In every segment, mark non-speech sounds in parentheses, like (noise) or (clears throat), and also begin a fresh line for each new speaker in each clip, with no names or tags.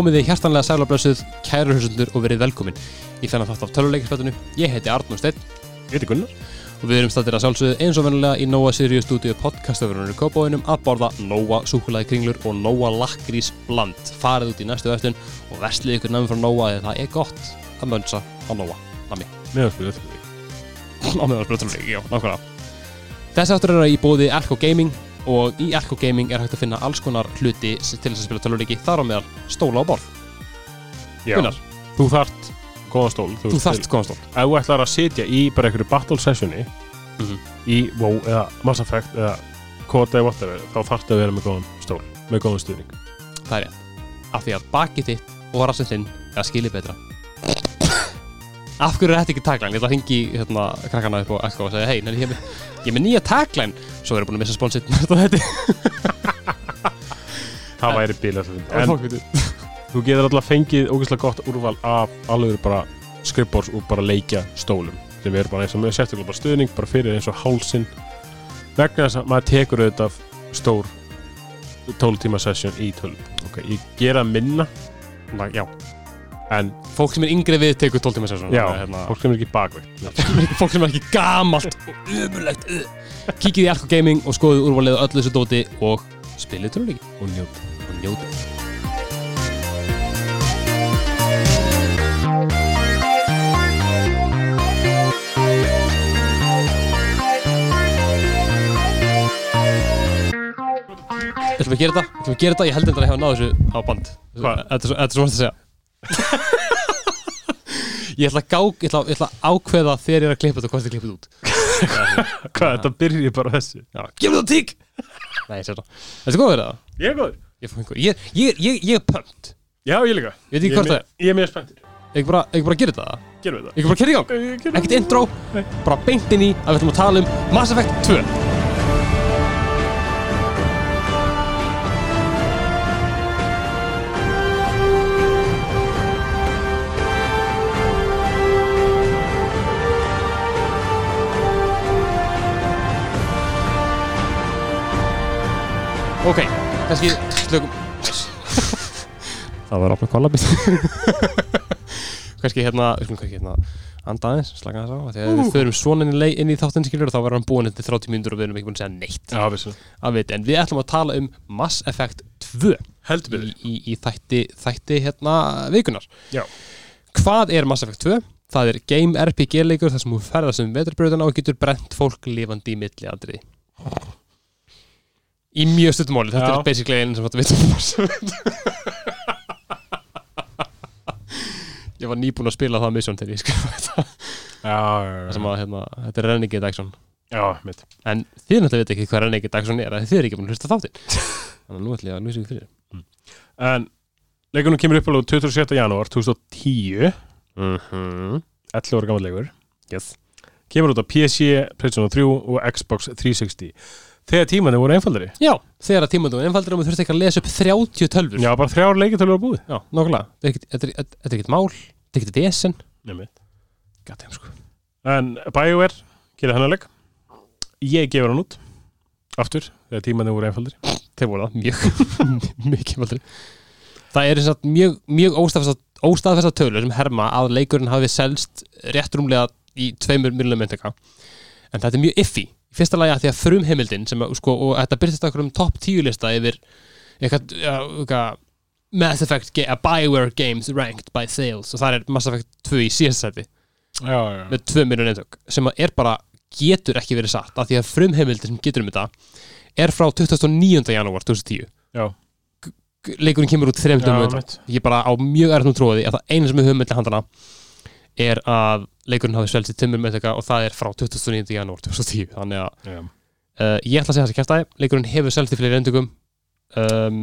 Komið þið hjartanlega sælablössuð, kæru hlustendur og verið velkomin í þennan þátt af töluleikisfættinu. Ég heiti Arnur Steinn
Ég heiti Gunnar
og við erum stættir að sjálfsögðu eins og vennilega í Nóa Sirius stúdíu podcastöfurunum í Kópáinum að borða Nóa súkulæði kringlur og Nóa lakkrís bland. Farið út í næstu verslun og verslið ykkur nefnum frá Nóa eða það er gott að mönsa á Nóa. Nami.
Meðanspilið
á meðan spilatuleik, já, nákvæmlega. Þessi áttur eru í bóði Elko Gaming og í Elko Gaming er hægt að finna alls konar hluti til þess að spila töluleiki þar á meðal stóla og borð.
Já,
Gunnar,
þú þart góða stól
þú þarft góðan stól.
Ef þú ætlar að sitja í bara einhverju battle sessioni
Mhm.
í WoW eða Mass Effect eða Kota eða whatever þá þarftu að vera með góðan stól með góðan stuðning
Það er rétt. Af því að bakið þitt og rassinn þinn er að skilja betra. Af hverju er þetta ekki tagline? Ég ætla að hringi hérna, krakkana upp á Elko og segja hei, ég, er með- með nýja tagline. Svo erum við búin að missa (laughs) þetta
Það væri bíl En (laughs) þú getur alltaf fengið ógeðslega gott úrval af alveg bara skrippbórs og bara leikja stólum. Sem er bara eins og með sérstaklega bara stuðning bara fyrir eins og hálsin vegna þess að maður tekur auðvitað stór 12 tíma session í 12 ok, ég gera minna.
Já,
en
fólk sem er yngri við tekur 12 tíma sessun
já,
hérna,
fólk sem er ekki bakveitt
Fólk sem er ekki gamalt og umulegt Kíkið í Elko Gaming og skoðið úrvalið öllu þessu dóti og spilið töluleiki
og njóta
og gera þetta? Ætlum að gera þetta? Ég held að ég hafa náð þessu á band
Hvað?
Þetta er svo- vant að segja Ég ætla að, gá, ég ætla, ég ætla að ákveða þegar ég er að klippa þetta og hvað þið klippið út. (laughs)
Hvað, þetta byrjir bara á þessu?
Gefur það tík! Nei, ég þetta. Er góður það?
ég er góður.
Ég, ég, ég, ég, ég er pönt.
Já, ég líka.
Ég ekki
ég er
er
ég mjög spenntur.
Ég bara, ég bara gera þetta
gerum við
Ég bara kerja í gang. Ekkert intro. Bara beint inn í að við ætlum að tala um Mass Effect 2 Ok, kannski slökum. Það var opna kollabit (laughs) kannski hérna, kannski hérna anda aðeins, slaka þess á af því að við förum svona inn í, þáttinn skilur og þá verður hann búin eftir 30 mínútur og við erum ekki búin að segja neitt.
Já,
að veit, en við ætlum að tala um Mass Effect 2
heldur
í, í, í þætti, þætti hérna vikunar
Já.
Hvað er Mass Effect 2? Það er game RPG leikur þar sem þú ferðast um veturbröðuna og getur brent fólk lifandi í milli aldrei Í mjög stuttumáli, þetta
Já.
er basically einn sem þetta veit um (laughs) Ég var nýbúinn að spila það mission þegar ég skrifa þetta. Það sem að, hérna, þetta er Renegade Action
já, mitt
En þið náttúrulega veit ekki hvað Renegade Action er að þið er ekki búin að hlusta þáttinn. (laughs) Þannig að nú ætlum ég að lýsa ykkur fyrir.
En leikunum kemur upp alveg 27. janúar 2010
mm -hmm.
11 ára gammal leikur.
Yes.
Kemur út á PC, PlayStation 3 og Xbox 360 Þegar tímanni voru einfaldari.
Já, þegar að tímandu einfaldur og þú þurft ekki að lesa upp 30 tölfur
Já, bara þrjár leikjartölu var búið.
Já, nokkulega Þetta er ekkit- Þetta er- þetta er ekkert mál Þetta er ekkert vesen.
Nefnir.
Gattum sko.
En BioWare gerir hennar leik. Ég gefur hann út. Aftur, þegar tímanni voru einfaldari.
Þeir voru það mjög (laughs) Mjög einfaldur Það er eins og mjög, mjög óstaðfesta, tölur sem herma að leikurinn hafi selst rétt rúmlega í tveimur miljonum myndaka en þetta er mjög iffy í fyrsta lagi að því að frumheimildin sem, sko, og þetta byrjast okkur um top 10 lista yfir eitthvað, eitthvað Mass Effect, ga- uh, Bioware Games ranked by sales. Og það er Mass Effect 2 í
já,
með 2 miljonum eintök. Sem er bara getur ekki verið satt. Af því að frumheimildin sem getur um þetta er frá 29. janúar 2010
já,
leikurinn kemur út þreim
já,
dögum undan.
mitt
ég bara á mjög erðnum tróði að það eina sem við höfum mellir handana er að leikurinn hafi svelst í timmur með og það er frá 29. janúar 2010 þannig að
Já,
uh, ég ætla að segja þessi kæftæði leikurinn hefur svelst í fleiri endugum um,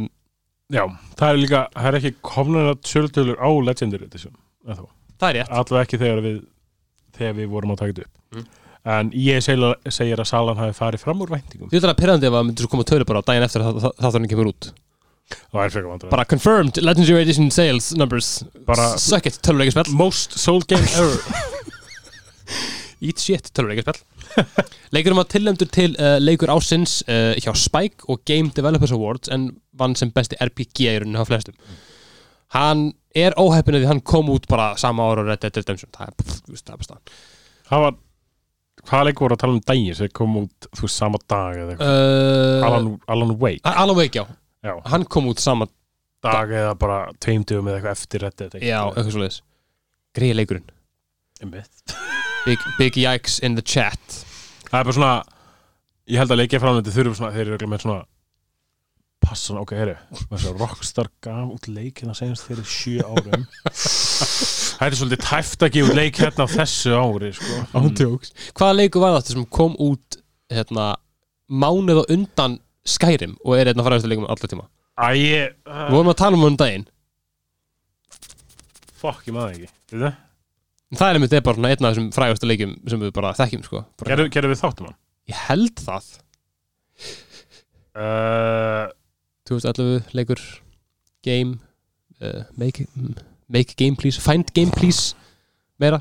já það er líka, það er ekki komnar að sölutölur á Legendary Edition
það er rétt.
Allavega ekki þegar við þegar við vorum að taka þetta upp.
Mm.
En ég segir, segir að salan hafi farið fram úr væntingum.
Þú veit að pyrrandi ef að myndir svo koma tölu bara á daginn eftir að þátturinn kemur út Bara confirmed Legendary Edition sales numbers.
Bara-
suck it töluleikisspell (laughs)
Most sold game ever. (laughs)
Eat shit töluleikisspell (laughs) Leikurum var tilnæmdur til uh, leikur ásins uh, hjá Spike og Game Developers Awards en vann sem besti RPG í rauninu á flestum. Hann er óheppin að því hann kom út bara sama ára og Red Dead Redemption. Það er, bara staðan.
Það var Hvaða leikur voru að tala um daginn sem kom út, þú veist, sama dag eða eitthvað?
Uh,
Alan, Alan Wake.
Alan Wake, já,
Já,
hann kom út sama
dag eða bara tveimdugum eða eitthvað eftir Dead
já, eitthvað svo leiðis greið leikurinn, big, big yikes in the chat.
Það er bara svona Ég held að leikja framleiti þurfum svona Þeir eru örugglega með svona Passa svona, ok, Þessi Rockstar gaf út leikina senast fyrir sjö árum. (laughs) Það er svolítið tæft að gefa leik hérna á þessu ári sko.
Hvaða leikur var þetta sem kom út hérna, mánuð og undan Skyrim og er hérna fræðastu leikum allar tíma.
Æ, ég
Við vorum að tala um um daginn.
Fuck, ég maður ekki. Veitu það?
Það er einmitt er bara einn af þessum fræðastu leikum sem við bara þekkjum sko.
Gerðu gerðu við þáttum hann?
Ég held það.
Uh,
2011 leikur Game uh, make, make game please. Find game please. Meira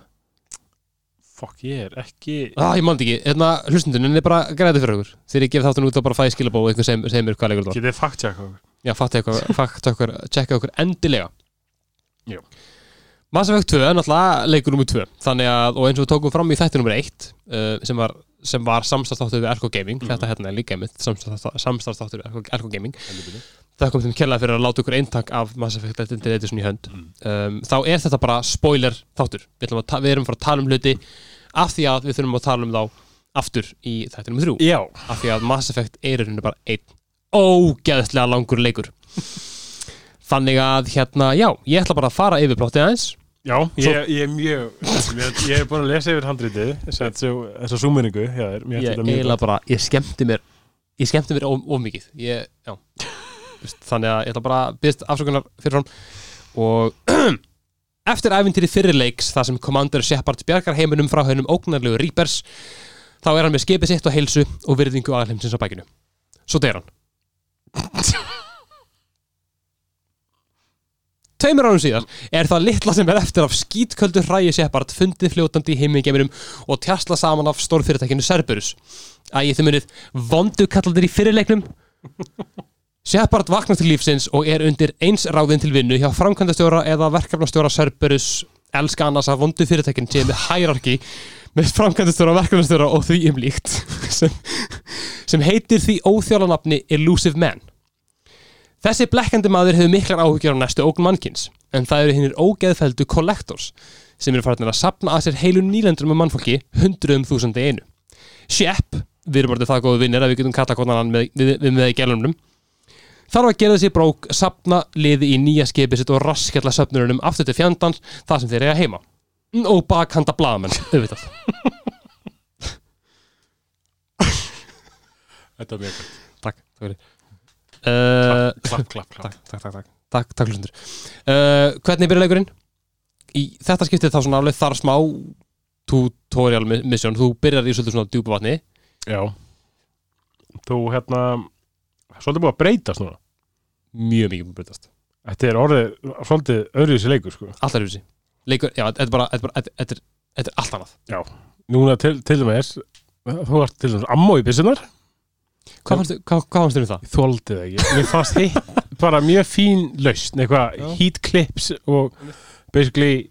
fuck, ég er ekki
ah, Ég mándi ekki. Hérna hlustundun er bara græði fyrir okkur. Þegar ég gef þáttun út og bara fæði skilabó og eitthvað segir mér hvað leikur þetta var.
Getið fact check okkur?
Já, fatti okkur, tjekka okkur endilega.
Jú.
Mass Effect 2 er náttúrulega leikur nummer 2 Þannig að, og eins og við tókum fram í þætti nummer 1 uh, sem var, var samstarfstáttur við Erko Gaming,
Mhm.
þetta hérna er líka einmitt samstarfstáttur við Erko Gaming. Það kom til kærlega fyrir að láta ykkur eintak af Mass Effect Legendary Edition í hönd.
Mm.
um, Þá er þetta bara spoiler þáttur. Við, við erum fara að tala um hluti af því að við þurfum að tala um þá aftur í þætti nummer 3
Já,
af því að Mass Effect er rauninni bara einn ógeðslega langur leikur. Þannig að hérna, já, ég ætla bara að fara yfir plottið aðeins.
Já, ég, ég er mjög ég, ég er búin að lesa yfir handritið þessa súminningu hjá þér. Mér finnst
ég bara, ég skemmti mér ég mér of, mikið. Ég, já, þannig að ég ætla bara að byrst afsökunar fyrir hann og (clears throat) eftir æfintýri fyrirleiks þar sem Commander Shepard bjargar heiminum frá hennum ógnarlegu Reapers þá er hann með skipið sitt og heilsu og virðingu aðalheimsins á bækinu svo deyr hann (laughs) Tveimur árum síðan er það litla sem er eftir af skítköldu hræi Shepard fundið fljótandi í heimingeiminum og tjastla saman af stórfyrirtækinu Cerberus. Æ, þið munið vondu kallandir í fyrirleiknum. Shepard vaknar til lífsins og er undir eins ráðin til vinnu hjá framkvæmdastjóra eða verkefnastjóra Cerberus elska annars að vondu fyrirtækin sé með hierarki með framkvæmdastjóra, verkefnastjóra og því um líkt (laughs) sem, sem heitir því óþjólanafni Elusive Man. Þessi blekkandi maður hefur miklar áhyggjur á næstu ógn mannkins, en það eru hinnir ógeðfeldu collectors sem eru farinir að sapna að sér heilu nýlendur með mannfólki hundruðum þúsandi einu. Shep, við erum bara það góðu vinnir að við getum kalla konan með, við, við með í gælunum, þarf að gera þessi brók, sapna liði í nýja skipið sitt og raskjalla söfnurunum aftur til fjandans það sem þeir eiga heima. Mm, Og bakhanda blaðamenn, auðvitað.
Þetta er mjög gott
Takk, takk fyrir. Uh,
Klapp, klapp, klapp
takk, takk, takk, takk, takk, hlustundur uh, Hvernig byrja leikurinn? Í þetta skiptið þá svona alveg þar smá tutorial mi- mission þú byrjar í svolítið svona djúpa vatni
Já Þú hérna Svolítið búið að breytast núna.
Mjög mikið breytast.
Þetta er orðið svolítið öðruvísi leikur sko.
Alltaf þessi leikur, já, þetta er bara, þetta er, allt annað.
Núna til, dæmis Þú ert til dæmis ammo í byssunar
hvað fannst, þér um það?
Ég þóldi það ekki. Mér fannst hitt bara mjög fín lausn Eitthvað
Já.
heat clips og basically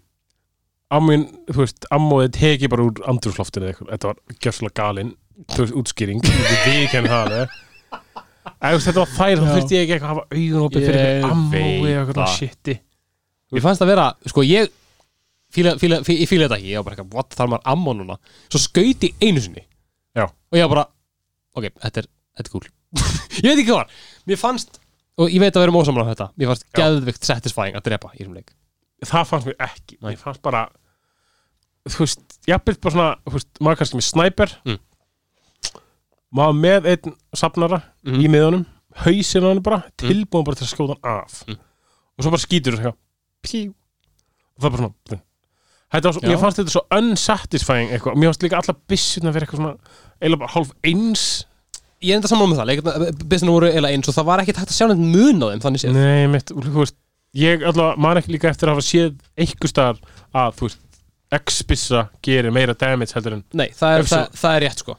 ammoin, þú veist, ammoið teki bara úr andrúsloftinu eitthvað. Þetta var gjössalega galinn útskýring. Við kenn hafa Ef þetta var þær, þá þurfti ég ekki eitthvað að hafa augun opið fyrir
Ég
eitthvað ammói
veit
eða eitthvað
það.
shitti
Mér fannst það vera, sko ég fíla, fíla, fíla, ég fíla þetta ekki, ég var bara eitthvað what þarf maður ammo núna, svo skauti einu sinni
Já.
og ég var bara ok, þetta er, þetta er cool (laughs) ég veit ekki hvað var, mér fannst og ég veit að við erum ósamlega þetta, mér fannst geðvikt satisfying að drepa í þessum leik
Það fannst mér ekki
Nei.
Mér fannst bara Þú veist, jafnveg bara svona Þú veist, maður kannski með snæper
Mm.
Maður með einn safnara
Mhm.
í miðunum Hausinn á hann bara, tilbúin bara til að skjóta hann af.
Mm.
Og svo bara skýtur þú Pjú Og það er bara svona Þetta svo. Mér fannst þetta svo unsatisfying eitthvað. Mér fannst líka allar byssuna fyrir eitthvað svona Eila bara hálf eins.
Ég er enda saman með það, leikarna, business voru eða eins og það var ekki hægt að sjá neitt mun á þeim þannig séð.
Nei, mitt, veist Ég allavega, maður ekki líka eftir að hafa séð einhver staðar að, þú veist X-bissa gerir meira damage heldur en
nei, það er, það, það er rétt sko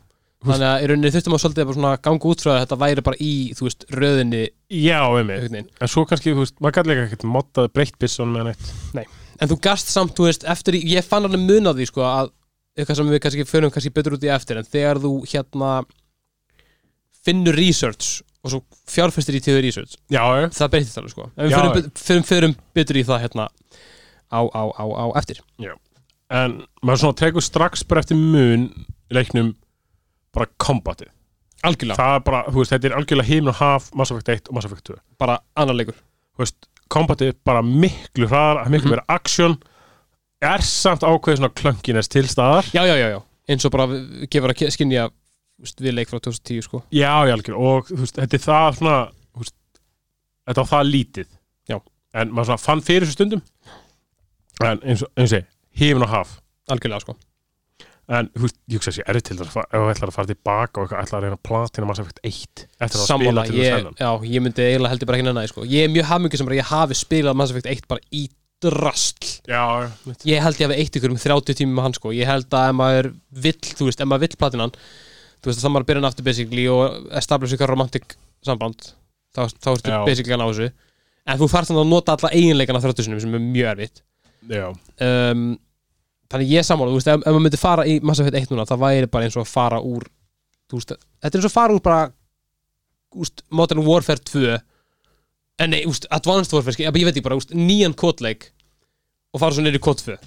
þannig að í rauninni þurftum að svolítið bara svona ganga út frá að þetta væri bara í, þú veist, röðinni
Já, einmitt.
einhvern veginn.
En svo kannski, þú veist, maður gæti líka ekkert moddað breytt byssun með neitt.
En þú gast samt, þú veist, eftir í, ég fann alveg mun á því, sko, að eitthvað sem við kannski förum kannski betur út í eftir en þegar þú hérna finnur research og svo fjárfestir í tíðu research
Já, já,
það breytist alveg, sko. En við
Já,
förum, bet- förum, förum betur í það hérna á, á, á, á eftir.
En maður svona tekur strax bara eftir mun í leiknum bara kombatið
algjörlega,
Það er bara, þú veist, þetta er algjörlega himn og haf Mass Effect 1 og Mass Effect 2
bara annar leikur
Þú veist, kombatið er bara miklu hraðar miklu
Mhm.
meira action er samt ákveðið svona klönginest til staðar.
Já, já, já, já, eins og bara gefur að skinja við leik frá 2010, sko.
Já, já, algjör, og þú veist, þetta er það svona veist, þetta var það lítið.
Já.
en maður svona fann fyrir þessu stundum. En eins og, eins og ég, hífin og haf.
Algjörlega, sko
en veist, ég hugsa þessi erfitt til þess að ef þú ætlar að fara tilbaka og eitthvað ætlar að reyna að platina Mass Effect 1 eftir að spila til þess
ég,
hennan
já, ég myndi eiginlega heldur bara ekki nenni sko. ég er mjög hafmyggjum sem bara ég hafi spilað Mass Effect 1 bara í drastl
Já,
ég held ég hafi eitt ykkur um 30 tími með hann sko. ég held að ef maður vill, þú veist, ef maður vill platinan þú veist, þá maður byrja hann aftur basically og establish ykkur romantic samband. Þá, þá ertu basically að ná þessu. En þú þarft þannig að nota alla eiginleikana þrjóttusunum sem er mjög erfitt þannig ég sammála, þú veist, ef, ef maður myndi fara í Mass Effect 1 núna, það væri bara eins og að fara úr þú veist, þetta er eins og að fara úr bara úst, Modern Warfare 2 en nei, úst, Advanced Warfare, skil, ég veit ekki bara úst, nýjan kótleik og fara svo neyri kót 2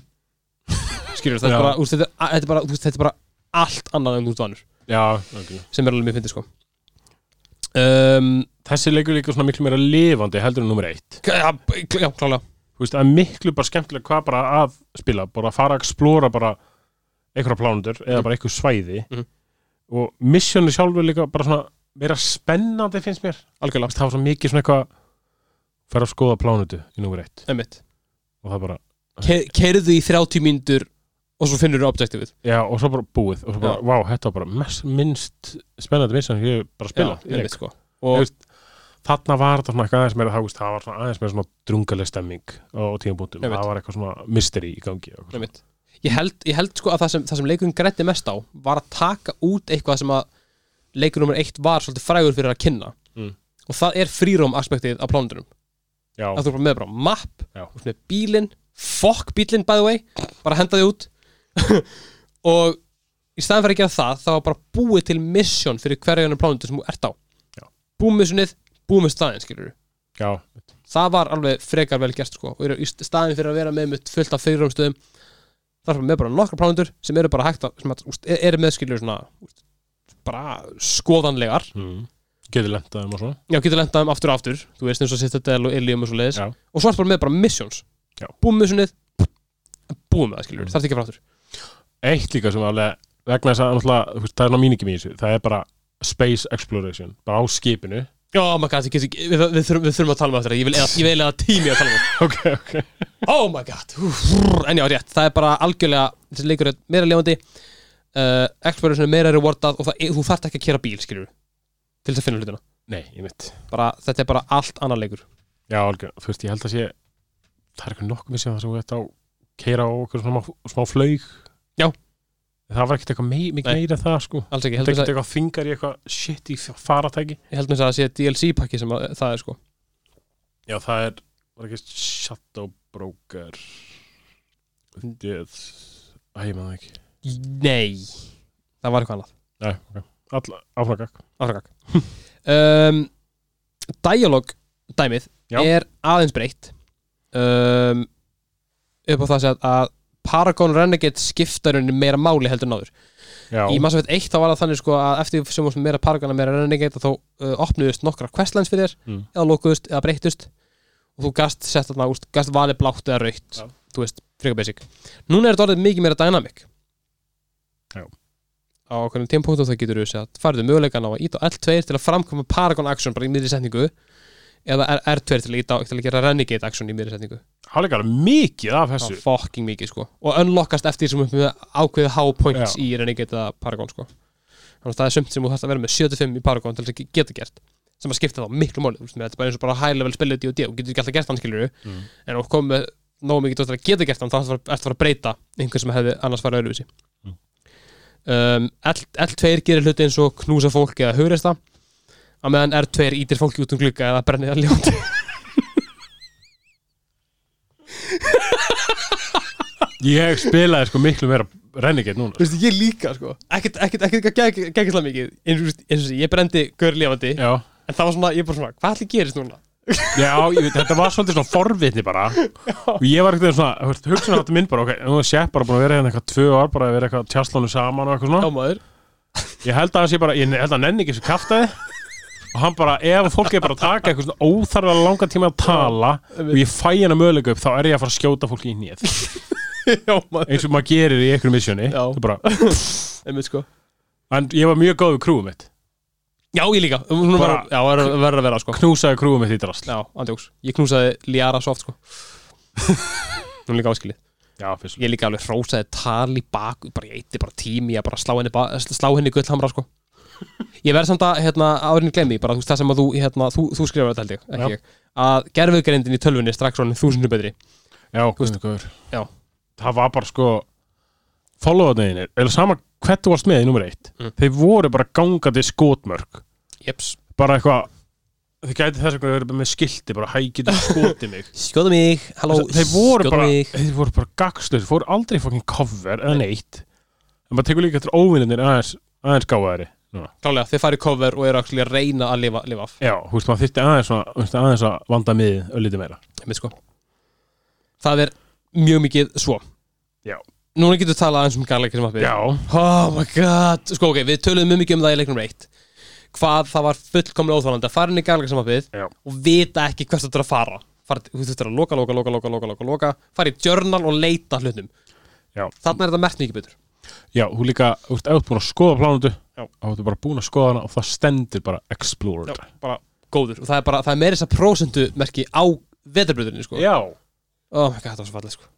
skilur, þetta er bara, úst, þetta, er- þetta, er bara, þetta er bara allt annað en þú vanur
já okay.
sem er alveg mjög fyndið sko. Um,
Þessi leikur líka svona miklu meira lifandi heldur en nummer 1
já, klálega
veist, það er miklu bara skemmtilega hvað bara að spila, bara að fara að explora bara einhverja plánundur eða
Mhm.
bara einhver svæði.
Mhm.
og missioni sjálfur líka bara svona meira spennandi finnst mér.
Algjörlega,
það var svo mikið svona eitthvað fara að skoða plánundu í nummer 1
einmitt.
Og það bara,
Ke keirðu í 30 mínútur og svo finnur þú objektifið
já, og svo bara búið. Og svo bara, vá, þetta var bara mest, minnst spennandi mission sem ég bara spila
Já, einmitt, sko. og,
veist, þarna var þetta svona eitthvað aðeins meira það, það var svona aðeins meira svona drungaleg stemming á tímabúndum, það var eitthvað svona mystery í gangi.
Ég held, ég held sko að það sem, það sem leikurinn grætti mest á var að taka út eitthvað sem að leikur nummer eitt var svolítið frægur fyrir að kynna
Mm.
og það er fríróm aspektið á plánundunum að þú er bara með bara map
Já.
þú ert með bílinn, fokk bílinn by the way, bara henda því út (laughs) og í staðan fyrir að gera það, þá var bara búið til mission fyrir hverja plánundu sem þú ert á
Já.
Búið með staðinn skilur
já,
það var alveg frekar vel gert sko. og í staðin fyrir að vera með mitt fullt af fyrirumstöðum þar er með bara nokkra plánundur sem eru bara hægt að, að úst, eru með skilur svona úst, bara skoðanlegar.
Mm. getur lentaðum og svona.
Já, getur lendað um aftur og aftur. Þú veist eins og Citadel og Ilium og svo leiðis
Já.
og svo er bara með bara missions.
Já.
búum missionið, búum með það skilur
Mm.
þarf ekki að fara aftur.
Eitt líka sem alveg vegna þess að náttúrulega, þú veist, það er ná míningum í þessu. Það er bara space exploration bara á skipinu
maður gæti ekki, við, við, við, þurfum, við þurfum að tala um það. ég vil eða, ég vil eða tími að tala um það. (laughs)
Ok, ok.
Oh my god Úf, en já, rétt, það er bara algjörlega þessi leikur er meira lefandi uh, exploration er meira rewardað og það, er- þú þarft ekki að kera bíl, skilur til þess að finna hlutina.
Nei, ég veit
bara, þetta er bara allt annar leikur.
Já, algjör, þú veist, ég held að sé það er eitthvað nokkuð misið það sem við þetta á keira á okkur smá, smá flaug.
Já.
Það var ekkert eitthvað mei, mikið meira það sko.
Alls ekki,
það
ég held
er
með
ekkert eitthvað þingar í eitthvað shit í faratæki
ég held þess að það sé DLC pakki sem að, það er sko.
Já, það er, var ekki Shadow Broker. Döð Æ, ég maður ekki.
Nei, það var eitthvað annað.
Nei, ok, alla, áfragak.
Afrakak (laughs) um, dialog dæmið
Já.
er aðeins breytt. Um, upp á það að að Paragon Renegade skiptar henni meira máli heldur en áður
Já,
í Mass Effect 1 þá var það þannig sko að eftir sem meira Paragon og meira Renegade þá uh, opnuðust nokkra questlines fyrir þér
Mm.
eða lokuðust eða breyttust og þú gast sett þarna, úst, gast valið blátt eða rautt
Já.
þú veist, frekar basic núna er þetta orðið mikið meira dynamic
Já.
á okkur tímpúntu þá getur þú sett farðu möguleikan á að íta á L2 til að framkoma Paragon action bara í miðri setningu eða R- R2 til að, á- gera Renegade action í miðri setningu.
Það er líka alveg mikið af þessu.
Er fucking mikið sko. Og unlockast eftir sem með ákveðið high points
Já.
í Renegade Paragon sko. Þannig að það er sumt sem þú þarfst að vera með 75 í Paragon til þess að geta gert sem að skipta þá miklu með þetta er bara eins og bara high level spilið D&D og getur ekki alltaf gert hann skilur
mm.
en þú komið nógu mikið til að geta gert hann þá ertu að fara- að breyta einhver sem hefði annars farið öðruvísi.
Mm.
um, L, L2 gerir hluti eins og knúsa fólk eða hugreista á meðan R2 ítir fólki út um glugga eða brennir að ljóti
Ég spilaði sko miklu meira Renegade núna
Þú veist, ég líka, sko. Ekkert, ekkert, ekkert, ekkert, ekkert mikið. Eins og, sé, ég brendi gaur lifandi.
Já,
en það var svona, ég bara svona, hvað allir gerist núna?
já ég, veit, þetta var svolítið svona forvitni bara. (laughs) Og ég var ekkert svona, hugsun að þetta minn bara ok, nú er Sepp bara búin að vera hérna eitthvað tvö ár bara að vera eitthvað tjastlónu saman og eitthvað
Já,
svona
maður.
Ég held að hann sé bara, ég held að nenni ekki þessu kaftaði og hann bara, ef fólk er bara að taka eitthvað óþarfa langa tíma að tala og ég fæ hennar möguleika upp þá er ég að fara að skjóta fólki í nýð (laughs) eins og maður gerir í einhverjum er (laughs)
Einmitt, sko.
En ég var mjög góð við krúum mitt.
Já, ég líka.
Bara-
Já, verður að vera, sko.
Knúsaði krúum mitt í drast.
Já, andjóks. Ég knúsaði Liara svo oft, sko (laughs) Nú líka áskilið.
Já, fyrst.
Ég líka alveg hrósaði tal í bak Bara ég eitti bara tími að bara slá henni, slá henni gullhamra, sko Ég verð samt að, hérna, árinni glemmi Bara þú veist það sem að þú, hérna, þú, þú skrifar þetta held ég, ekki
Já.
ég Að gerfugrindin í tölvunni strax svona þúsundu betri
Já,
veist-
guður
Já.
Það var bara sko Follow-up-neginir, eða sama hvert þú varst með í nummer eitt
Mm.
Þeir voru bara gangandi skotmörk
Jeps
Bara eitthvað Þið gæti þess að vera með skilti bara hæ getur skotið mig (laughs)
Skjóta mig, halló
Þeir voru
skjóta
bara,
mig.
þeir voru bara gagslut Þeir voru aldrei fucking cover eða neitt En maður tekur líka eftir óvinnir aðeins, aðeins gáðari.
Klálega, þeir fari cover og eru að reyna að lifa, lifa af.
Já, þú veist, maður þyrfti aðeins, veist, aðeins að vanda miðið öllítið meira.
Einmitt, sko. Það er mjög mikið svo.
Já.
Núna getur við talað aðeins um garleikir sem að
Já,
Oh my god. Sko ok, við töluðum mjög mikið um það í leiknum reitt Hvað það var fullkomlega óþálandi að fara inn í garleikir sem að
Já.
og vita ekki hvert þú þurftur að fara. Þú þurftur að loka, loka, loka, loka, loka, loka, fara í journal og leita hlutum.
Já.
Þarna er þetta mert mikið betur.
Já, þú líka, þú ert búin að skoða plánundu. Þá ertu bara búin að skoða hana og það stendur bara explored.
Já, bara góður. Og það er bara, það er meira þess að prósentu merki á veturbröðunni sko.
Já.
Oh my god, það var svo fallið sko.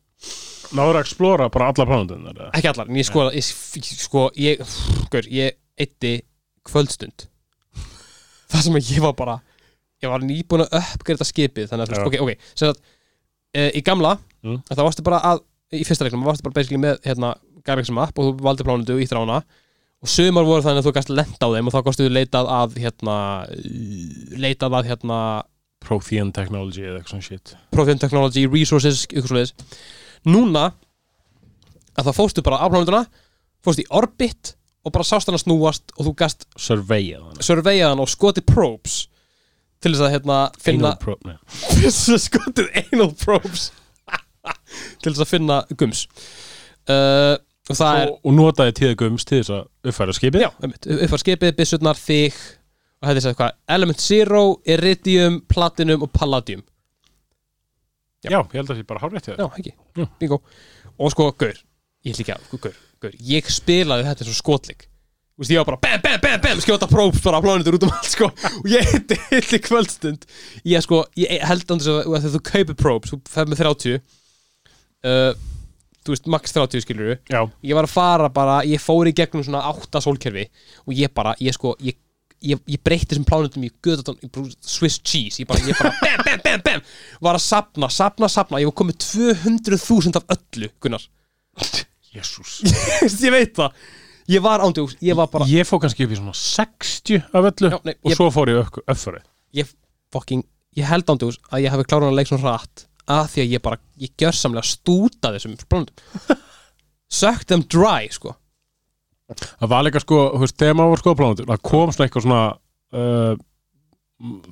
Náður að explora bara alla plánundunar
Ekki allar, en ég sko, ég, sko, ég, gaur, ég eitti kvöldstund. Það sem að ég var bara Ég var nýbúin að uppgreita skipið Þannig að, þú veist, ok, ok Sem að, e, í gamla
Mm.
að Það varstu bara að, í fyrsta reglum Varstu bara basically með, hérna, Garrixum app Og þú valdi plánundu og ítt rána Og sumar voru þannig að þú gæst lenda á þeim Og þá gastu leitað að, hérna Leitað að, hérna
Prothean Technology eða eitthvað svona shit.
Protein Technology, Resources, ykkur svo leiðis Núna að það fórstu bara á plánunduna fórstu í orbit og bara sást hann að snúast og þú
þannig
surveyaðan og skotið probes til þess að hérna finna
probe, (laughs)
skotið anal probes. (laughs) Til þess að finna gums. Uh, og það
og, og notaði tíða gums til þess að uppfæra skipið.
Já, uppfæra skipið, byssurnar, þig og þetta er sér hvað, Element Zero Iridium, Platinum og Palladium.
Já, ég held að það sé bara hárrétt hjá þér.
Já, ekki,
Já.
bingo. Og sko, gaur, ég ætla ekki að, sko, gaur, gaur Ég spilaði þetta eins og skotleik. Þú veist, ég var bara bam, bam, bam, bam Skjóta prófs bara á plánutur út um allt, sko. Og ég heiti hilli kvöldstund. Ég, sko, ég held andur svo að þegar þú kaupir prófs Þú fer með 30 uh, Þú veist, max 30 skilur
Já,
Ég var að fara bara, ég fór í gegnum svona átta sólkerfi Og ég bara, ég sko, ég Ég, ég breytti þessum plánutum í göðatón í bara Swiss cheese, ég bara, ég bara bam, bam, bam, bam. Var að sapna, sapna, sapna ég var komið 200.000 af öllu Gunnar,
jésús (laughs)
ég veit það. Ég var ándjóks, ég var bara
Ég fór kannski upp í svona 60 af öllu
Já, nei,
og
ég-
svo fór ég upp öffari
ég fucking, ég held ándjóks að ég hafi klárað að leik svona rætt að því að ég bara, ég gjörsamlega stúta þessum plánutum (laughs) suck them dry, sko.
Það var líka sko, þú veist, þegar maður var skoða plánundur það kom svona eitthvað svona uh,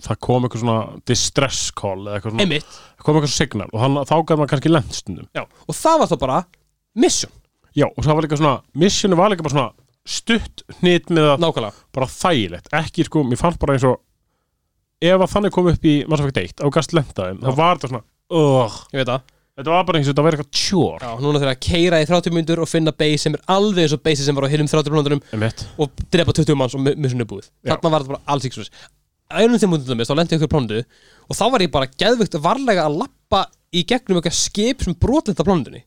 það kom eitthvað svona distress call eða eitthvað svona
einmitt,
það kom eitthvað svona signal og hann, þá gæði maður kannski lent stundum.
Já, og það var þá bara mission,
Já, og það var líka svona, missionu var líka bara svona stutt hnýtt með að
nákvæmlega.
bara þægilegt, ekki sko, mér fannst bara eins og ef að þannig kom upp í Mass Effect 1 á gast lentaðum, þá var þetta svona uh,
ég veit það,
þetta var bara eins og þetta var eitthvað tjór
já, núna þegar að keira í 30 myndur og finna base sem er alveg eins og base sem var á hinnum 30 plánunum
um mitt
og drepa 20 manns og er búið
Já.
þarna var þetta bara alls svo einum þeim mútið þá lendi ég ykkur plánundu og þá var ég bara geðvögt varlega að lappa í gegnum eitthvað skip sem brotlenda plánundunni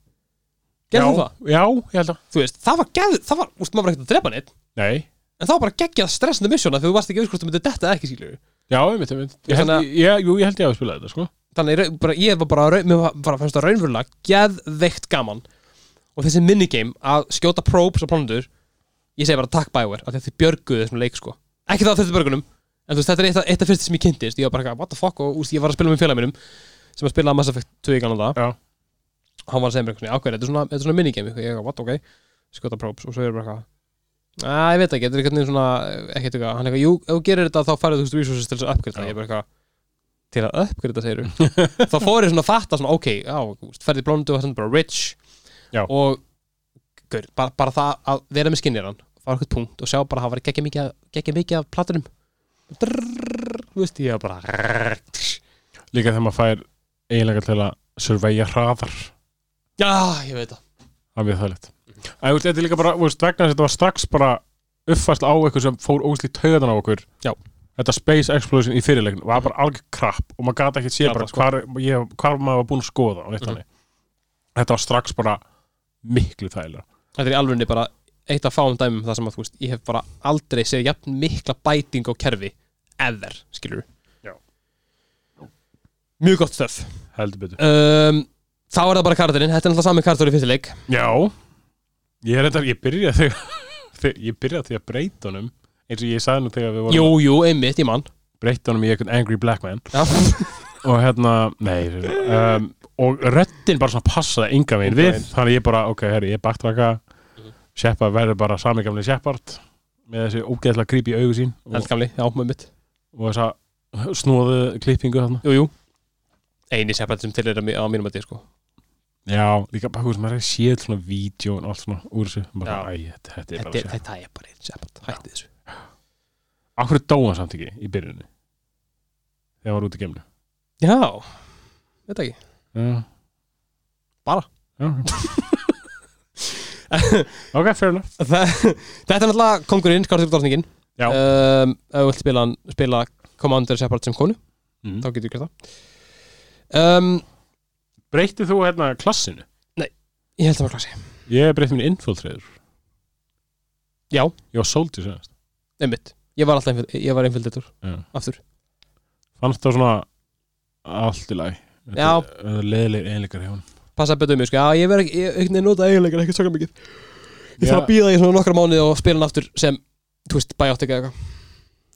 gerðu þú það?
Já, ég held að.
Þú veist, það var geð, það var, úst, maður var ekkert að drepa neitt
Nei,
en það var bara geggjað stressandi af því þú varst ekki auðvitað hvort þú myndir detta eða ekki skilju
já, ég veit, ég Ég held,
Þannig
ég, jú, ég held ég að spila þetta, sko
þannig ra- bara, ég var bara, mér var bara fannst það raunverulega geðveikt gaman. Og þessi minigame að skjóta probes á plánundur ég segi bara takk því að þið björguðu þessum leik sko. Ekki það að þetta björgunum en þú veist þetta er eitt af, eitt af fyrst sem ég kynntist. Ég var bara what the fuck? Og úst, ég var að spila með félag mínum sem að spila Mass Effect 2 í
Já.
hann var að segja mér eitthvað ákveð þetta er svona, þetta svona minigame. Ég eitthvað, what ok. Skjóta probes og svo er bara að ég veit ekki þetta er eitthvað svona ekki eitthvað. Hann eitthvað jú ef þú gerir þetta þá farið þú veist resources til þess að uppgreita
Já.
ég bara eitthvað til að uppgreita segir (laughs) þá fór ég svona að fatta svona ok já ferði blóndu og það er bara rich
Já.
og gaur, bara, bara það að vera með skinnirann fara eitthvað punkt og sjá bara að það var geggja mikið, mikið af platunum þú veist ég var bara
Líka þegar maður fær eiginlega til að surveja hraðar
já ég veit það
Það við það litt veist, Þetta er líka bara, vegna þess að þetta var strax bara uppfærsl á eitthvað sem fór ógæsli taugan á okkur
Já.
Þetta Space Explosion í fyrirleikinu var bara alveg krapp og maður gata ekki sé
Já,
bara
sko.
hvar, ég, hvar maður var búinn að skoða
Mhm.
þannig. Þetta var strax bara miklu þægilega
þetta er í alvegni bara eitt af fáum dæmum það sem að veist ég hef bara aldrei séð jafn mikla bæting á kerfi ever skilur
Já.
mjög gott stöf
heldur betur
um, þá er það bara karakterinn þetta er náttúrulega sami karakter í fyrsta leik
Já, ég ég byrja (laughs) þegar ég byrja því að breyta honum eins og ég sagði nú þegar við vorum
jú, jú, einmitt, ég mann
breyta honum í einhvern angry black man.
Já. (laughs)
og hérna, nei um, og röddin bara svona passaði enga veginn
Engan
við,
veginn.
þannig ég bara, ok, herri, ég baktraka
Mhm.
Shepard verður bara sami gamli Shepard með þessi ógeðslega creepy augu sín og,
eldgamli, já, með mitt.
og þessa snúðu klippingu þarna.
Jú, jú. Eini separat sem til er á mínum að því sko.
Já, líka bara, þú veist, maður séð svona vídeo og allt svona úr þessu. Bara, æ, þetta, þetta er
þetta
bara
er,
séð
þetta er bara einn separat, hætti þessu
Akkur dóan samt ekki í byrjunni? Þegar var út í gemlu
já, þetta ekki.
Já.
Bara.
Já. (laughs) Ok, fair enough.
Þetta er náttúrulega kongurinn, skárstur dórningin
Já.
um, ef þú vilt spila, spila Commander Shepard sem konu,
mm.
þá getur þú gert það. Um,
Breytið þú hérna klassinu?
ég held það var klassi.
Ég breytti minn infiltrator.
Já,
Ég var soldier senast
einmitt, ég var alltaf
Já.
aftur,
Fannst það svona allt í lagi?
Já.
Leðileg einleikar hjá hann
passa betur um mig sko, já, ég verð ekki, ég ekki nota eiginleikar ekki svaka mikið. Ég þarf að býða í svona nokkra mánuði og spila hann aftur sem, þú veist, bæjátt ekki eitthvað.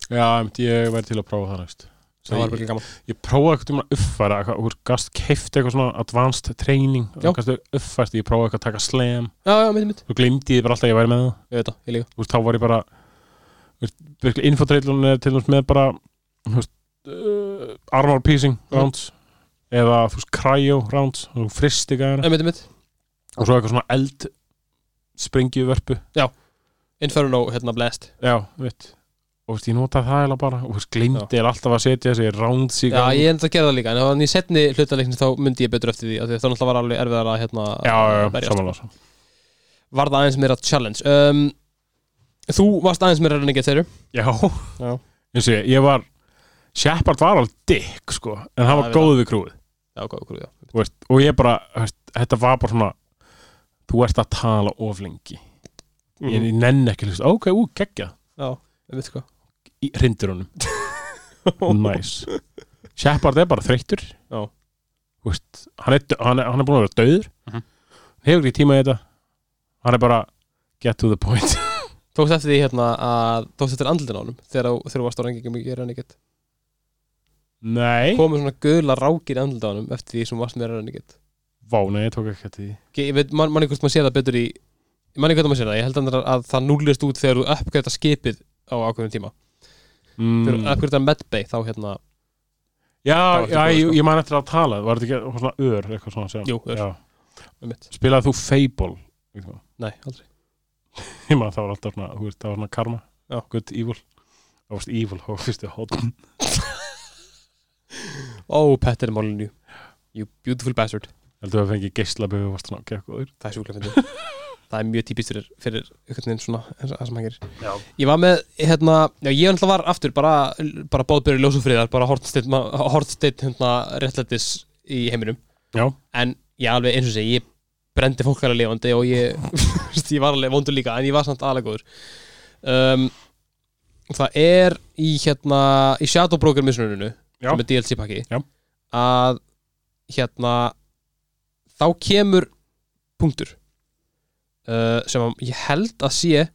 Já, ég væri til að prófa það næst.
Það var virkið gaman.
ég prófaði eitthvað um að uppfæra Þú gast keift eitthvað svona advanced training gast uppfært, ég prófaði eitthvað að taka slam.
Já, já, mitt, mitt,
og glimti ég bara alltaf að ég væri með það.
Ég veit það, ég líka.
Þú veist, þá var ég bara virkelig infotrailun er til dæmis með bara veist, uh, armor piecing
Mhm.
rounds eða þú veist, cryo rounds þú fristi gæðina.
Einmitt, einmitt,
og svo eitthvað svona eld springjuvörpu
Inferno, hérna, Blast.
Já, veit og veist, ég nota það eða bara. Og glimti er alltaf að setja þessi rounds í
já,
gang.
ég enda að gera það líka. En í setni hlutaleikni þá myndi ég betur eftir því því það náttúrulega var alveg erfiðar að hérna
já, já, já,
berjast. var það aðeins meira challenge. Um, þú varst aðeins meira renegade þeirru
já,
Já.
eins og ég, ég var Shepard var alveg dick, sko en hann var
ég veit
góð við krúið.
Já, góð, góð, já.
Þú veist, og ég bara, veist, þetta var bara svona þú ert að tala of lengi. Ég,
Mhm.
ég nenn ekki, þú veist, ok, ú, geggja.
Já, ég veit sko.
Í hrindir honum. Nice Shepard er bara þreyttur.
Já.
Þú veist, hann, er, dö- hann, er, hann er búin að vera döður
Mhm.
hefur ekki tíma í þetta. Hann er bara get to the point
tókst eftir því hérna að tókst eftir andlinn á honum þegar þú- varst á rengingi mikið renegade
nei,
komið svona gula rákir í andlinn á honum eftir því sem varst meira renegade
vá, nei, ég tók ekki eftir því.
Manni hvort maður sé það betur í manni hvort maður sé það, ég held að, að það núlist út þegar þú uppgreita skipið á ákveðum tíma. Þegar þú
mm.
uppgreita medbay þá hérna
já, já, ég, ég man eftir að tala var þetta ekki ör, eitthvað svona
Jú, ör.
spilaði þú Fable?
Nei, aldrei
ég man það var alltaf svona, þú veist, það var svona karma.
Já.
good evil. Það varst evil, þá fyrstu hóttum
ó, Petter Molyneux you beautiful bastard.
Heldur að það fengi geislaböfu og varst svona, ok, góður
það er sjúklega fyndið. (laughs) Það er mjög típist fyrir, fyrir einhvern veginn svona það sem
já,
ég var með, hérna, já ég náttúrulega var aftur bara, bara bóðbyrði ljósufriðar bara hortsteitt hérna réttlættis í heiminum.
Já,
en ég alveg eins og segi, ég brendi fólk alveg lifandi og ég, (laughs) (laughs) ég var alveg vondur líka en ég var samt aðlega góður um, það er í hérna, í Shadow Broker missununinu sem er DLC pakki
Já.
að hérna þá kemur punktur uh, sem að ég held að sé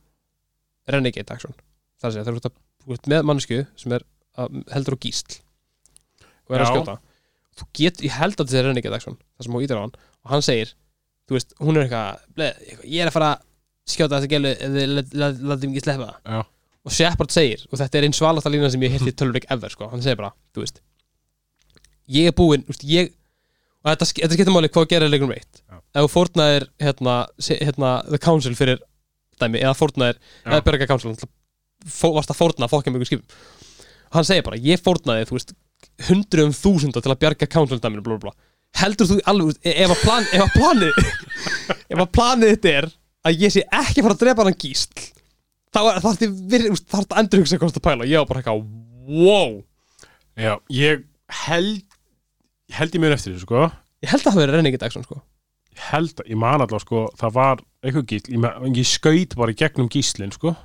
renegade action það er að segja, þegar þú ert að- þú ert með mannesku sem er að, heldur á gísl og er að
Já.
skjóta þú get, ég held að þetta er renegade action það sem hún ítir á hann og hann segir þú veist, hún er eitthvað, ég er að fara að skjóta þetta gælu látið mig ekki sleppa það
Já.
og Shepard segir, og þetta er einn svalasta lína sem ég heilt í (laughs) tölvleik ever, sko, hann segir bara þú veist, ég er búinn þú veist, ég, og þetta, þetta skiptir máli hvað gerir leikum reitt
Já.
ef fórnaðir hérna, se- hérna, the council fyrir dæmi, eða fórnaðir
Já.
eða berga council, náttúrulega fó- varst að fórna fokkjum ykkur skipum hann segir bara, ég fórnaði, þú veist hundruðum þúsunda til að bjarga council dæminu, blá, blá, blá. Heldur þú alveg, ef að plan, ef að planið ef að planið þetta er að ég sé ekki að fara að drepa hann gísl þá þarf þetta endur hugsa það pæla. Og ég var bara eitthvað, wow.
Já, ég held held ég mér eftir þessu, sko.
Ég held að það verið Renegade Action, sko.
Ég held, að- ég man alltaf, sko, það var eitthvað gísl, ég, ég skaut bara gegnum gíslinn, sko.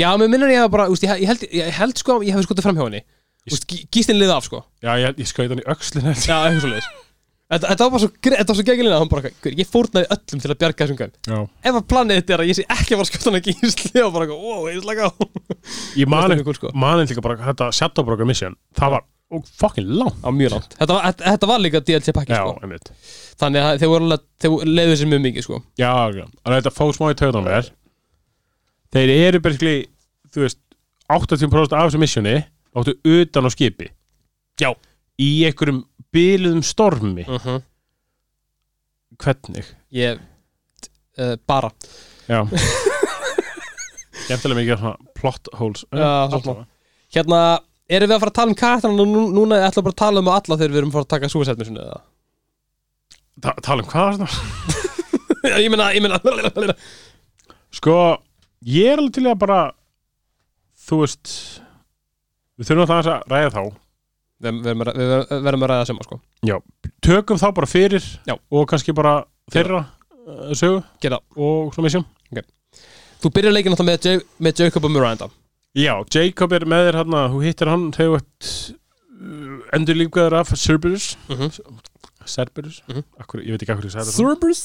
Já, mér minnir ég að bara, úst, ég, held, ég held sko ég hefði skotið fram hjá henni úst, gíslinn liði af, sko.
Já, ég, ég skaut hann í ég.
já, eitthvað svo leiðis Þetta, þetta var bara svo, gre- þetta var svo geggilega hann bara, "Gaur, ég fórnaði öllum til að bjarga þessum gæm
Já.
Ef að planið þetta er að ég sé ekki að fara að skjóta hann ekki í sli og bara, wow, ég slaka á.
Ég
Það er
ekki,
cool, sko.
man ekki líka bara þetta Shadowbroker mission, það var og fucking langt.
Á mjög langt. Þetta, var- þetta, þetta var líka DLC pakki,
Já,
sko.
einmitt.
Þannig að þeir voru alveg, þeir leiðu sér mjög mikið, sko.
Já, já, en þetta fóð smá í töðan mér. Þeir eru basically, þú veist 80% af þessu missioni áttu utan á skipi?
Já.
Í einhverjum byluðum stormi?
Uh -huh.
Hvernig?
ég uh, bara.
Já. (laughs) Skemmtilega mikið plot holes saman.
hérna, erum við að fara að tala um karakterna nú, núna ég ætla bara að tala um alla þegar við erum að fara að taka suicide mission eða?
Ta Tala um hvað (laughs)
ég meina, ég meina
Sko, ég er alveg til að bara Þú veist Við þurfum alltaf að ræða þá.
Við verðum að, við verðum- að ræða sem sko.
Tökum þá bara fyrir
Já.
Og kannski bara þeirra uh, sögu
Gera.
Og svona mission
þú byrjar leikin alltaf með, Ja- með Jacob og Miranda.
Já, Jacob er með þér hann Þú hittir hann þegar þú uh, Endur lífgæður af Cerberus.
Mhm.
Cerberus?
Mhm.
Akkur, Ég veit ekki akkur ég sagði þetta
Cerberus.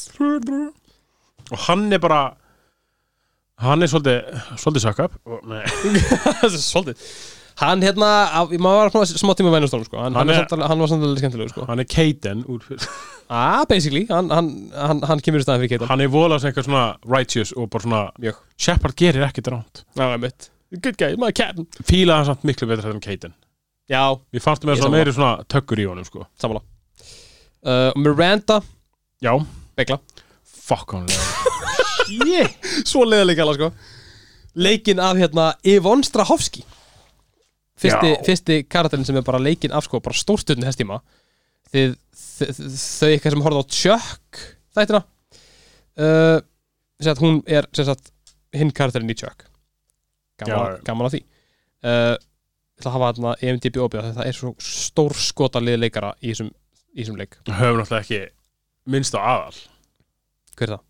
Og hann er bara Hann er svolítið Svolítið
það (laughs) er svolítið hann hérna, á- maður var smá tíma vænustónum sko. hann,
Hann
hann, er, samt alveg- hann var samt alveg skemmtilegur sko.
Hann er Kaden úr, (laughs)
ah, basically, hann, hann, hann, hann kemur í staðan fyrir Keitan
Hann er volað sem eitthvað svona righteous Og bara svona
Mjög.
Shepard gerir ekkert ránt
Já, ég mitt Good guy, my cat
Fílaði hann samt miklu betur en Kaden
Já,
Mér fannst með svona
sammála.
meiri svona tökkur í honum sko.
Samanlá uh, Miranda,
Já.
Begla.
Fuck hann. (laughs)
Svo leðilega gala sko. Leikin af hérna Yvonne Strahovski Fyrsti, fyrsti karakterin sem er bara leikin af sko Bara stórstöðni hestíma Þið, þið, þau eitthvað sem horfði á Chuck Þættina uh, sagt, Hún er hinn karakterin í Chuck. Gaman, gaman að því. Uh, Ég ætla að hafa þarna EMDB opið Það er svo stór skota leikara í þessum, í þessum leik.
Höfum náttúrulega ekki Minnst á aðal.
Hver er það?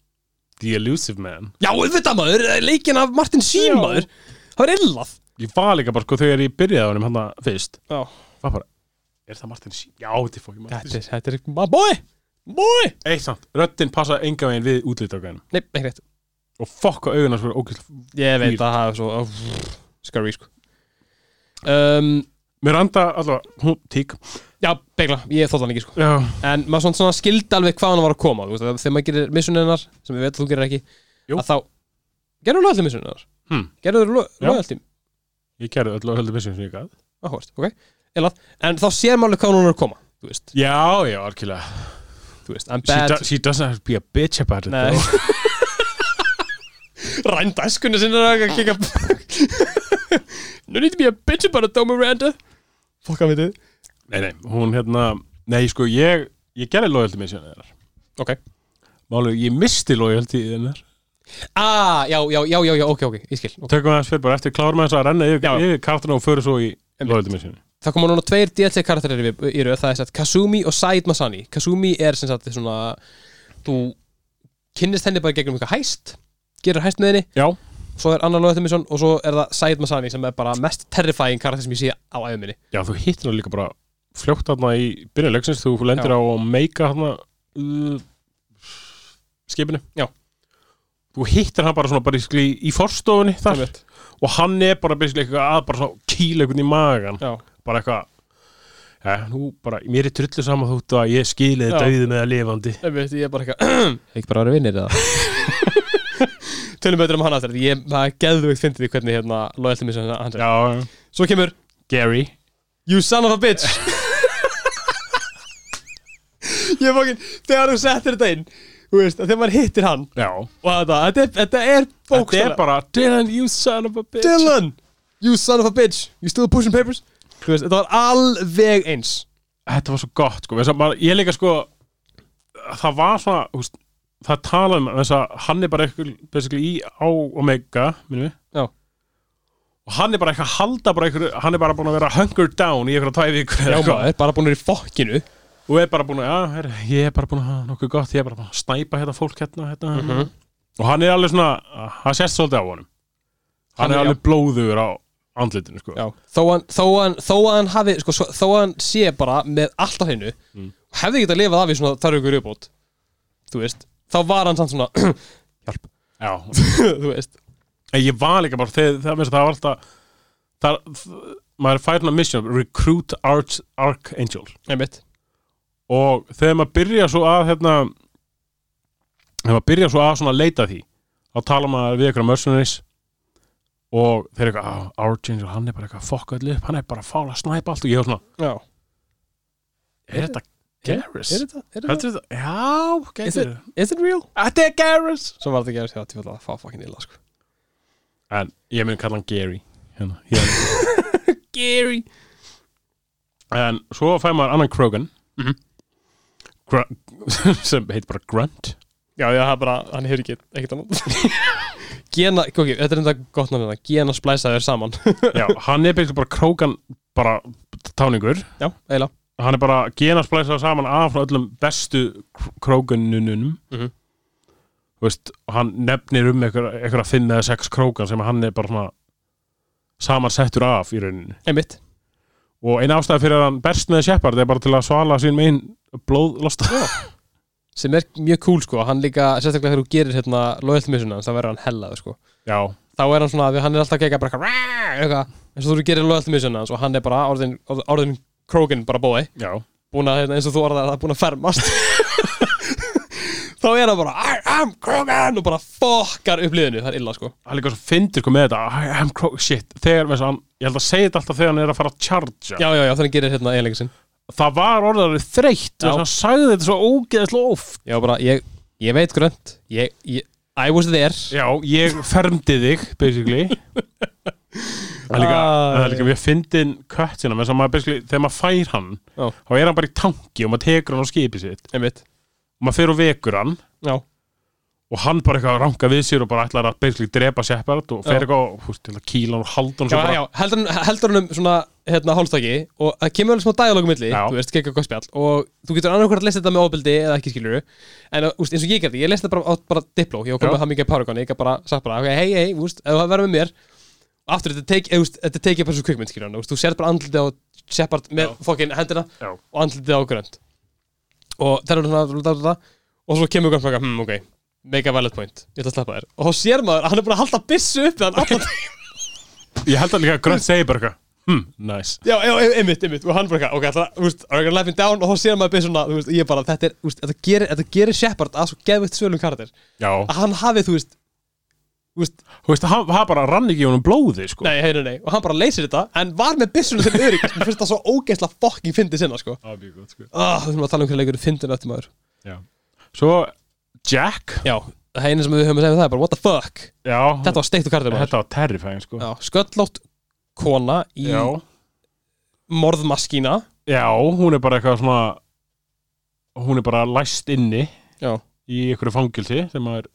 The Elusive Man.
Já, auðvitað maður, leikin af Martin Sheen
Já.
maður. Það var illað
Ég var líka bara sko þegar ég byrjaði á honum hann fyrst
Já.
Var bara Er það Martin Sheen? Já, þetta er fokkin Martin
Þetta er, þetta er, my boy, boy
Sheen Eitt samt Röddinn passa enga veginn við útlýttökunum
Nei, ekki rétt
Og fokk á augun hans fyrir ógæslega
Ég veit
Fýr.
að það er svo oh, Scary, sko um,
Miranda allavega Hún tík
Já, begla, ég þótt hann ekki, sko
Já
En maður svona, svona skildi alveg hvað hann var að koma þú veist, að Þegar maður gerir missuninnar, sem við veit að þú gerir ekki
Jú.
Að þá, gerður loðaldi missuninnar?
Hmm.
Gerður
Já.
loðaldi?
Ég gerði öllu höldu missum sem ég gæð
Áhverst, ok. Illað, en þá sér maður alveg hvað hann er að koma Þú veist,
Já, já, algjörlega.
Þú veist I'm
she,
bad.
do, she doesn't have to be a bitch about it
Nei.
though.
Rænda eskunni sinni er að kika No need to be a bitch about it though Miranda. Fokka við þið
Nei, nei, hún hérna Nei, sko, ég Ég gerði loyalty mission hennar
Ok
Málu, ég misti loyalty hennar
Ah, já, já, já, já, ok, ok, ég skil okay.
Tökum við hans fyrir bara eftir klárum hans að renna yfir, yfir kartana og fyrir svo í mission.
Það koma núna tveir DLC karakterir í, röð Það er sett Kazumi og Said Masani. Kazumi er sem sagt svona Þú kynnist henni bara gegnum eitthvað hæst Gerir hæst með henni.
Já,
Svo er annar loðið mission Og svo er það Said Masani sem er bara mest terrifying karakter sem ég sé á æðum minni.
Já, þú hittir hann líka bara fljótt þarna í byrjun leiksins þú lendir
Já.
á að meika uh, skipinu.
Já.
Þú hittir hann bara svona bara í, í forstofunni þar.
Einmitt.
og hann er bara basically eitthvað að bara svona kýla einhvern í magan
Já,
bara eitthvað ja, nú bara, mér er trullu saman þútt að ég skiliði
Já.
dauði með að lifandi.
Einmitt, ég er bara eitthvað (clears throat) Ekki bara að vera vinnir eða? (laughs) Tölum betur um hann aftur Ég, það er geðveikt fyndið því hvernig hérna Loyalty mission hans er
já,
Svo kemur
Gary.
You son of a bitch. (laughs) Ég er fokkin Þegar þú settir þetta inn veist, þegar maður hittir hann.
Já,
Og þetta, þetta, er- þetta er
þetta
bókstæla
er bara Dylan, you son of a bitch.
Dylan! You son of a bitch. You still pushing papers? Veist, þetta var alveg eins.
Þetta var svo gott sko. Maður, ég líka sko það var svona veist, það tala um þess að hann er bara eitthvað í á Omega minnum við
Já.
og hann er bara eitthvað að halda bara eitthvað, hann er bara búin að vera hungered down í eitthvað eitthvað.
maður, bara búin að vera í fokkinu
og er bara búin að, já, her, ég er bara búin að nokkuð gott, ég er bara búin að snæpa hérna fólk hérna, hérna,
Mhm.
og hann er alveg svona hann sést svolítið á honum. Hann,
Hann
er
er-
alveg blóður á andlitinu sko.
Já, þó hann, þó hann, hann hafi sko, þó hann sé bara með allt á hreinu
Mm.
hefði getað lifað af í svona þar ykkur uppbót þú veist, þá var hann samt svona (clears throat) hjálp,
já, (laughs)
þú veist.
En ég var líka bara þegar það, var alltaf það, það, maður fær svona mission recruit Arch, Archangel.
Einmitt,
og þegar maður byrja svo að hérna, þegar maður byrja svo að svona leita því þá tala maður við eitthvað mercenaries og þeir eru eitthvað ah, Archangel, hann er bara eitthvað fokk öllu upp hann er bara fála að snæpa allt og ég var svona
já
er þetta Garrus?
er þetta, er þetta,
þetta? Já,
Is
gætir
is it real?
Þetta er Garrus
svo var þetta ekki að sjá til að fá fucking illa sko.
En ég mun kalla hann Gary hérna, hérna. (laughs)
Gary
En svo fæ maður annan Krogan
Mhm.
Gru- (laughs) sem heit bara Grunt.
Já, já, bara, hann hefur ekki ekkert annað. (laughs) Gena, ok, þetta er enda gott náttúrulega Gena splæsaður saman.
Já, (laughs) hann er byggt bara Krogan bara táningur.
Já, eiginlega.
Hann er bara genasplæsað saman af frá öllum bestu krógununum
Mhm.
þú veist, hann nefnir um einhver að finna eða sex krógan sem hann er bara svona samansettur af í rauninni.
Einmitt.
Og eina ástæði fyrir að hann berst með Shepard er bara til að svala sín megin blóðlosta
sem er mjög cool sko, hann líka sérstaklega þegar þú gerir hérna hans, þá verður hann hellaður sko.
Já,
þá er hann svona, hann er alltaf að gegja bara eitthvað, eitthvað, eins og þú gerir hans og hann er bara orðin, orðin, krókin bara bói,
já,
búin að, hérna, eins og þú orðaði það, búin að fermast. (laughs) Þá er hann bara I am krókin og bara fokkar upp liðinu, það er illa sko.
Hann líka svo fyndir sko með þetta I am Krogan, shit, þegar veist, hann, ég held að segja þetta alltaf þegar hann er að fara að chargea.
Já, já, já, þannig gerir hérna eiginlega sinn
það var orðaður þreytt
Já.
þess að hann sagði þetta svo ógeðslega oft.
Já, bara, ég, ég veit grönt. Ég, ég, I was there.
Já, ég fermdi þig, basically. (laughs) Það er líka,
Ah,
það er líka við fyndin kött sína, með þess að maður basically, þegar maður fær hann
Já.
þá er hann bara í tanki og maður tekur hann á skipið sitt.
Einmitt,
og maður fer og vekur hann.
Já,
og hann bara eitthvað ranka við sér og bara ætlar að basically drepa Shepard og fer eitthvað og kýla hann og halda hann
já, já heldur, hann, heldur hann um svona, hérna, hálfstaki og það kemur alveg smá dialógum milli, þú veist, gegga gott spjall og þú getur annað hvort að lesa þetta með ofbeldi eða ekki skilur en úst, eins og ég gerði, ég lesa þetta bara, bara dipló, ég
Já.
komið það mikið Paragon, ég gat bara sagt bara, hei, hei, úst, ef það verður með mér og aftur, þetta eh, tekið bara svo kvikmynd, skilur hann, þú sér bara andlitið á Shepard með fokkin hendina
Já.
og andlitið á grönt og það er svona, og svo kemur grönt, hm, ok, make a valid point. Ég ætla að sleppa þér, og þá sér maður að hann er búin að halda byssu upp hann allan (laughs)
Ég held að líka að Grönt segir bara eitthvað Hm, nice.
Já, já, ein- einmitt, einmitt, og hann bara eitthvað, ok, það, þú veist, you gonna let me down, og þá sér maður byrja svona, þú veist, ég bara, þetta er, þú veist, þetta gerir, þetta gerir Shepard að svo geðvikt svölum karakter,
Já,
að hann hafi, þú veist, þú veist,
þú veist, hann, hann bara rann ekki í honum blóði, sko.
Nei, hei, nei, nei, og hann bara leysir þetta, en var með byssunum til örygg, mér finnst það svo ógeðslega fucking fyndið sinna, sko,
Það er mjög gott, sko.
Ah, þú veist, að tala um hvernig leikur fyndin eftir maður,
Svo, Jack?
Já, það eina sem við höfum að segja það er bara, what the fuck,
Já,
þetta var steikt og maður,
þetta var terrifying, sko.
Já, sköllótt kona í
Já,
morðmaskína,
Já, hún er bara eitthvað svona hún er bara læst inni
já,
í einhverju fangilsi sem maður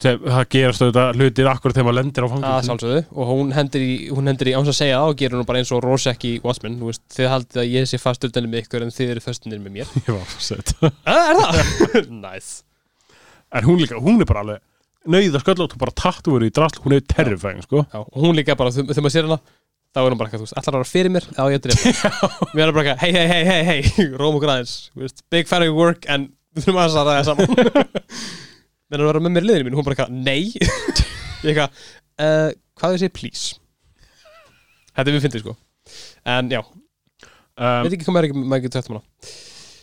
sem, það gerast auðvitað hlutir akkur þegar maður lendir á
að
fangilsi
sjálfsögðu, og hún hendur í, hún hendur í, áns að segja það og gerur hún bara eins og Rorschach í Watchmen, þú veist, þið haldið að ég sé fastur dennið með ykkur en þið eru fastunir með mér,
Ég var að segja þetta
Ah, er það? (laughs) nice
En hún líka, hún er bara alveg nöyða sköllótt og bara tattúur í drasl. Hún er terrifying, sko.
Já, og hún líka bara, þegar maður sér hana þá er hún bara eitthvað, þú veist, allar að vera fyrir mér? Já, ég drepa (laughs) Við erum bara eitthvað, hei, hei, hei, hei, hei (laughs) róm aðeins, þú veist, big fan of your work en við þurfum aðeins að ræða saman. (laughs) Menn að vera með mér liðinu mín, hún bara eitthvað, nei. Ég eitthvað, uh, hvað þau segir please? Þetta er við fyndið sko. En já,
um,
veit ekki hvað maður ekki maður ekki tvætt um hana.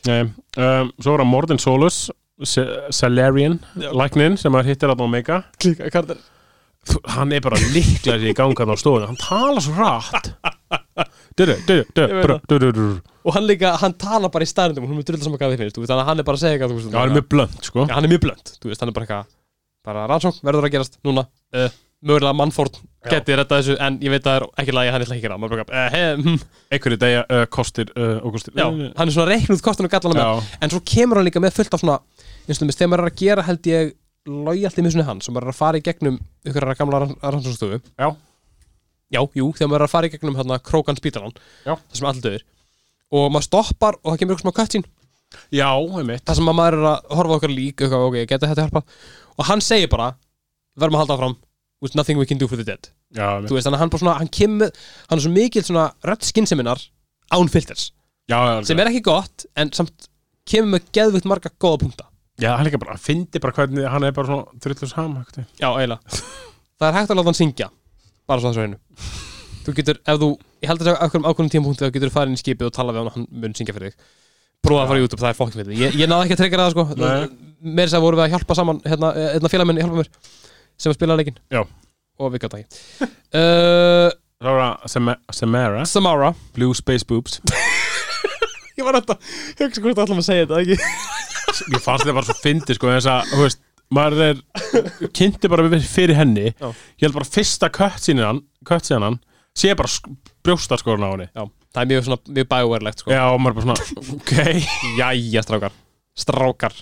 nei, um, Svo var það Morden Solus Salarian, læknin sem að hittir að Omega.
Klíka, er?
Þú- hann er bara líklega sér í ganga á stofunni. Hann talar svo rætt
og hann líka, hann talar bara í staðrindum hún er drullið saman veist, þannig að hann er bara að segja eitthvað,
Já, hann er mjög blönd, sko.
Hann er mjög blönd, hann er bara eitthvað bara rannsókn, verður að gerast núna. Uh, mögulega mannfórn,
Já.
geti þetta þessu en ég veit að það er ekki lagi, hann er ekki bara, uh, hey, hm.
Einhverju degja uh, kostir uh, og kostir.
Já, hann er svona reiknuð kostun og
Já,
en svo kemur hann líka með fullt af svona, þegar maður er að gera held ég lojalt í missunni hans, og maður er að fara í gegnum ykkur gamla rannsóknstofu
Já.
já, jú, þegar maður er að fara í gegnum hérna krókan spítalan,
Já.
það sem allir döður og maður stoppar og það kemur ykkur smá cutscene.
Já, einmitt.
Það sem að maður er að horfa okkar lík eitthvað, ok, geta þetta hjálpa og hann segir bara, verðum að halda áfram. With nothing we can do for the dead.
Já,
þú veist, þannig að hann bara svona, hann kemur hann er svo mikil svona rödd skinnseminar án filters,
Já, já,
sem er ekki gott en samt kemur með geðvitt marga góða punkta
Já, hann líka bara, hann fyndi bara hvernig hann er bara svona þrillus ham
já, eiginlega. Það er hægt að láta hann syngja, bara svo þessu einu. Þú getur, ef þú, ég held að það ákveðum ákveðum tímapunkti þá getur þú farið inn í skipið og tala við hann og hann mun syngja fyrir þig. Prófa að fara á YouTube, það er fokkin fyrir ég, ég náði ekki að tryggja það sko. Meira þess að vorum við að hjálpa saman hérna, hérna félagminn hjálpa mér sem að spila leikinn.
Já.
og við gæta ekki. Uh,
Það að Sam- Samara,
Samara.
Blue Space Boobs. (laughs)
Ég var þetta, hugsa hvort ætlum að segja þetta ekki
Ég fannst þetta bara svo fyndi sko þess að, þú veist, maður er kynnti bara fyrir henni
Já.
Ég held bara fyrsta kött sínan kött sínan, sé bara sk brjóstaskorun á henni
já, það er mjög svona, mjög bæverlegt sko.
Já, og maður er bara svona, ok (laughs)
jæja strákar strákar,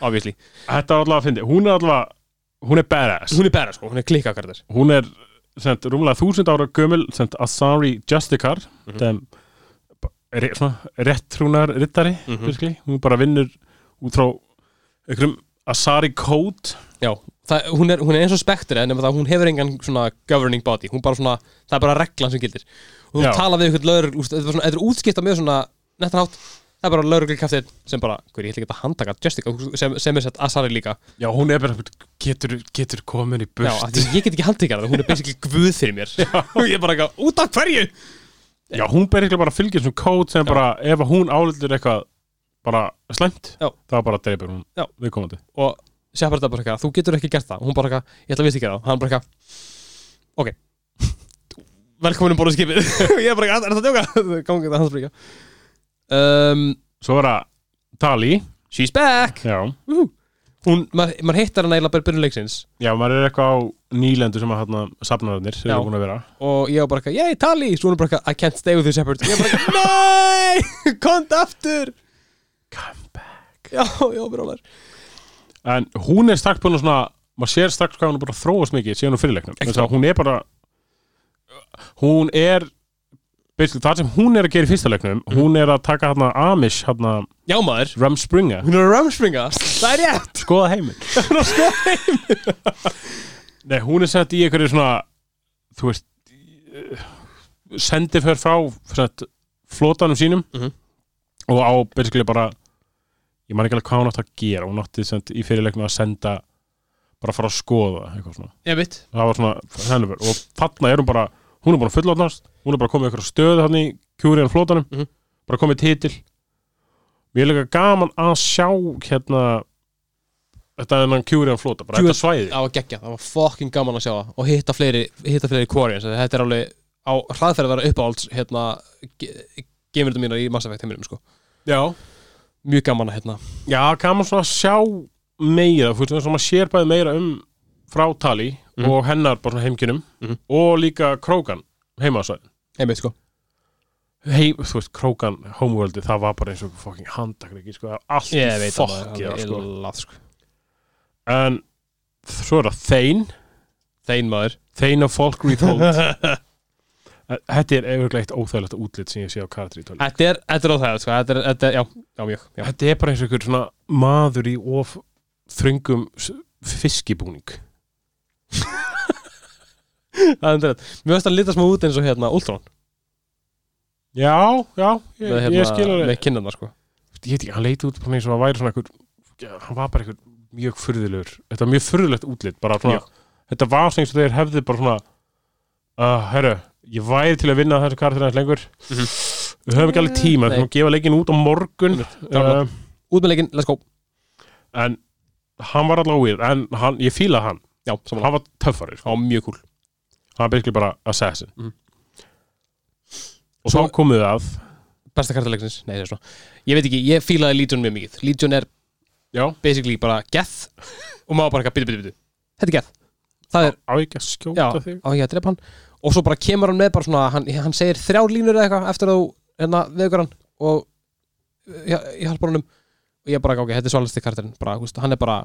obviously
Þetta var alltaf að fyndi, hún er alltaf hún er badass,
hún er bæra sko, hún er klikkakardar
hún er sent, rúmlega þúsund ára gömul sent, Asari Justikar
Mhm.
sem er svona réttrúnar rittari,
Mhm.
virkli hún bara vinnur út frá einhverjum Asari Code.
Já, það, hún, er, hún er eins og það að hún hefur engan svona governing body hún bara svona, það er bara reglan sem gildir. Og þú
Já.
tala við ykkur lögur þetta er svona- útskipta með svona nettan hátt. Það er bara lögreglikaftið sem bara, hver ég ætla ekki að handtaka Jessica, sem, sem er sett Asari líka.
Já, hún er bara, getur, getur komin í
já, af því ég get ekki handtekað það, hún er basically guð fyrir mér. (laughs) Og ég er bara eitthvað, út af hverju?
Já, hún ber ekki bara að fylgja þessum kód sem bara, ef hún álítur eitthvað bara slæmt,
Já.
þá bara dreipur hún
Já.
viðkomandi.
og Shepard er bara eitthvað, þú getur ekki gert það. Og hún bara eitthvað, ég ætla að vist ekki það. Hann bara eitthvað, ok. (laughs) Velkomin um bólu skipið. Og (laughs) ég er bara eitthvað, er það að djóka? (laughs) Gangið það hans bara um,
Svo er það Tali,
she's back!
Já,
hún, maður mað hittar hann eiginlega bara byrjun leiksins.
Já, maður er eitthvað á nýlendu sem að hérna safnaðarnir sem
Já.
eru búin að vera.
og ég var bara eitthvað, yey, Tali! Svo hún er bara eitthvað, I can't stay with you Shepard. Ég er bara eitthvað, nei, kont aftur
Come back.
já, já, byrjunar
En hún er strax búin að svona, maður sér strax hvað hún er bara þróast mikið síðan úr fyrirleiknum. Hún er bara, hún er, basically, það sem hún er að gera í fyrsta leiknum,
Mhm.
hún er að taka hérna Amish, hérna,
já, maður,
Rumspringa,
hún er að ramspringa það er rétt
skoða heiminn. (laughs)
er skoða
Nei, hún er sett í einhverju svona þú veist uh, sendi fyrir frá flotanum sínum
Mhm.
og á basically bara ég man ekki alveg hvað hún átti að gera. Hún átti sent, í fyrirleiknum að senda bara fara að skoða eitthvað svona.
Veit,
það var svona hennumver og þarna er hún bara hún er bara fullotnast hún er bara komið eitthvað stöðu hann í kjúriðan flotanum.
Mhm.
bara komið titil. Mér er líka gaman að sjá hérna þetta er hann kjúriðan flota bara
Kjúriðan-
þetta svæði
það var geggja, það var fucking gaman að sjá það. Og hitta fleiri, hitta fleiri Quarians. Þetta er alveg á hraðferð að vera uppáhalds hérna, geimurðum mínar í Mass Effect heiminum sko.
já
mjög gaman að hérna
Já, gaman svona að sjá meira, veist, þess að maður sér bæði meira um frá Tali
Mhm.
og hennar bara svona heimkynum
Mhm.
og líka Krókan heimasvæðin.
einmitt sko
Hei, þú veist, Krókan homeworldi, það var bara eins og fucking handakriki, sko, allt fokkið,
það
sko.
sko
En svo er það Þein,
þein maður
Þein of Folk Retold. (laughs) Þetta er efurgleitt óþægilegt útlit sem ég sé á tóli.
þetta er, er það sko. þetta er, þetta er, já, já mjög já.
Þetta er bara eins og einhver svona maður í of þröngum fiskibúning.
það er þetta mér veist að lita smá út eins og hérna Ultron
Já, já, ég,
með, hérna,
ég skil alveg.
með kinnarna sko
ég veit ekki, hann leiti út bara eins og að væri svona einhver, hann var bara einhver mjög furðulegur þetta var mjög furðulegt útlit bara svona, þetta var sem eins og þeir hefði bara svona uh, herru, ég væri til að vinna þessu karakter aðeins lengur.
Mhm.
við höfum ekki alveg tíma, við höfum að gefa leikin út á morgun. Uh,
út með leikinn, let's go.
En hann var allavega weird en hann, ég fílaði hann,
já,
hann var töffari sko.
á mjög cool.
Hann var basically bara assassin.
Mhm.
og
Svo-
við að
besta kartalegsins, nei það er svona ég veit ekki, ég fílaði Legion mjög mikið. Legion er
já,
basically bara geth og maður bara bitu, bitu, bitu þetta er geth, er,
á ekki að skjóta þig?
á ekki að drepa hann og svo bara kemur hann með bara svona hann, hann segir þrjár línur eða eitthvað eftir að þú hérna vegur hann og ég, ég haldur honum og ég bara, ok, þetta er svalasti karakterinn bara, húst, hann er bara,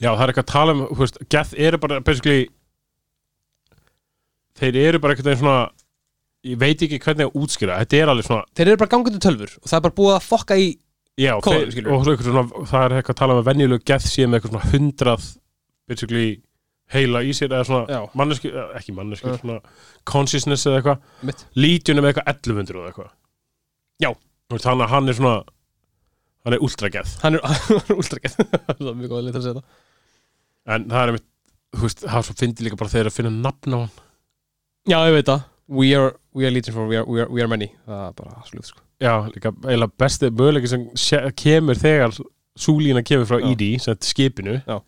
Já, það er eitthvað að tala um, veist, Geth eru bara, basically þeir eru bara eitthvað svona ég veit ekki hvernig að útskýra þetta er alveg svona,
þeir eru bara gangandi tölfur og það er bara búið að fokka í
já,
Kóðum,
þeir, og svona það er eitthvað að tala um að venjulegu Geth sé með eitthvað svona hundrað basically heila í sér eða svona eh, ekki manneski,
Ja.
svona consciousness eða eitthvað, er með eitthvað 1100 eða eitthvað
Já.
Þannig að hann er svona hann er ultra Geth
hann er, (laughs) úlstrakett (laughs) það er mjög góð að lita að segja það
en það er einmitt, þú veist, það er svo fyndi líka bara þegar að finna nafn á hann
já, ég veit það, we are, we are legion for we are, we are, we are many, það er bara slúð sko.
Já, líka eiginlega besti möguleiki sem kemur þegar súlína kemur frá
Já.
ED, skipinu
Já.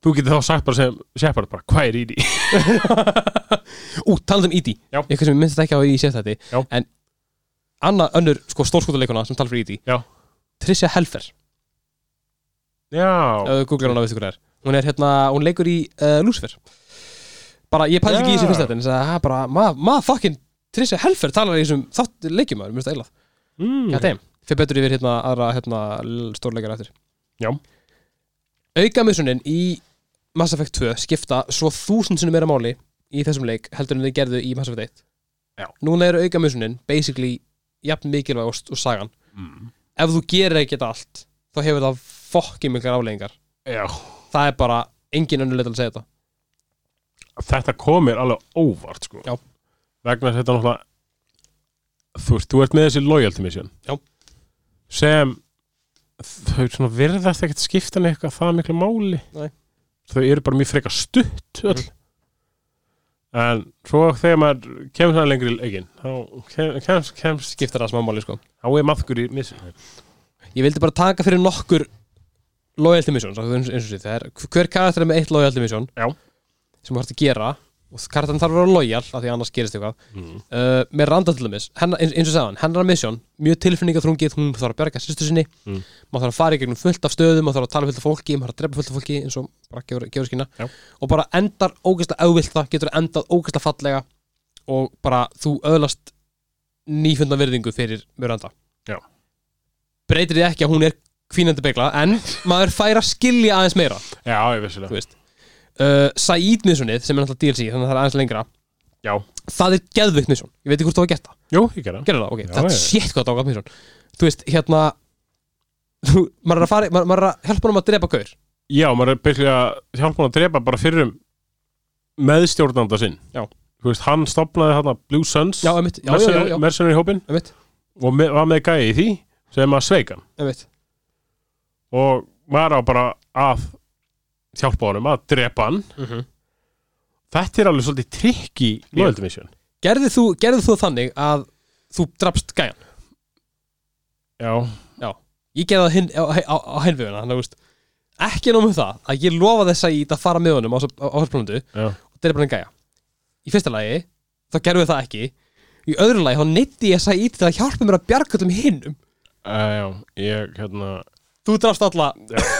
Þú getur þá sagt bara sem Shepard bara, hvað er ED?
ú, talað um E.D. Eitthvað sem ég minnst ekki á í þetta
Já.
en annað önnur sko, stórskótaleikuna sem tala fyrir E.D.
Já.
Tricia Helfer
Já,
þú googlar hana veistu hver það er hún er hérna, hún leikur í uh, Lucifer bara, ég pældi ekki í þessu fyrst þetta en það er bara, maður ma fucking Tricia Helfer talar í þessum þátt leikjum mér finnst það eilað,
mm.
þeim fyrir betur yfir hérna aðra hérna stórleikar eftir
Já.
auka missunin í Mass Effect 2 skipta svo þúsund sinnum meira máli í þessum leik heldur en þið gerðu í Mass Effect 1
Já.
núna eru auka missunin basically jafn mikilvæg og, og sagan
Mm.
ef þú gerir ekki þetta allt þá hefur það fokkið miklar afleggingar
Já,
það er bara engin til að segja þetta
þetta komir alveg óvart sko. Vegna þetta náttúrulega Þú þú ert með þessi loyalty mission
Já.
Sem þau svona virðast ekkert skipta neitt eitthvað það miklu máli
Nei.
Þau eru bara mjög frekar stutt öll. En svo þegar maður kemur svona lengri eigin þá kem- kemst, kemst
skiptar það smá máli sko.
Þá er maðkur í mission
ég vildi bara taka fyrir nokkur loyalty missions eins eins og sér, það er hver karakter er með eitt loyalty mission
Já.
sem þú hægt að gera og karakterin þarf að vera loyal af því annars gerist eitthvað
mm.
uh, með Randa til dæmis, hennar, eins, eins og sagðan hennar mission, mjög tilfinningaþrungið hún þarf að berga sýstu sinni,
Mm.
maður þarf að fara í gegnum fullt af stöðum, maður þarf að tala fullt af fólki maður þarf að drepa fullt af fólki eins og bara gefur, gefur skýna
Já.
og bara endar ógeðslega auðvilt það, getur endað ógeðslega fallega og bara þú öðlast nýfunda virðingu fyrir Miranda
Já.
breytir því ekki að hún er kvínandi begla en maður fær að skilja aðeins meira
Já, ég vissulega
þú veist uh, Said missionið sem er náttúrulega DLC þannig að það er aðeins lengra.
Já,
það er geðvikt mission, ég veit ekki hvort þú hafa gert það.
Jú, ég gerði
gerðu það, ok,
Já,
það er
já.
shit hvað það ágætt mission þú veist, hérna þú, maður er að fara, maður, maður er að hjálpa hann að drepa gaur.
Já, maður er byrjulega að hjálpa hann að drepa bara fyrir um meðstjórnanda sinn.
Já.
Þú veist, hann stopnaði hann Blue Suns.
Já, emitt, já, já, já, já,
Mercenary hópin
emitt,
og með, var með gæi í því sem að sveika hann.
Emitt
og maður á bara að hjálpa honum að drepa hann.
Mm
Þetta er alveg svolítið trikk í loyalty mission.
Gerðu þú, gerðu þú þannig að þú drafst gæjan
Já,
ég gerði það hinn, á, á, á hinveguna ekki nóg með það að ég lofa þess að ég að fara með honum á, á,
já,
og drepa hann gæja. Í fyrsta lagi, þá gerðu við það ekki. Í öðru lagi, þá neytti ég að til að hjálpa mér að bjarga öllum hinnum
uh, já Ég, hérna
þú drafst alla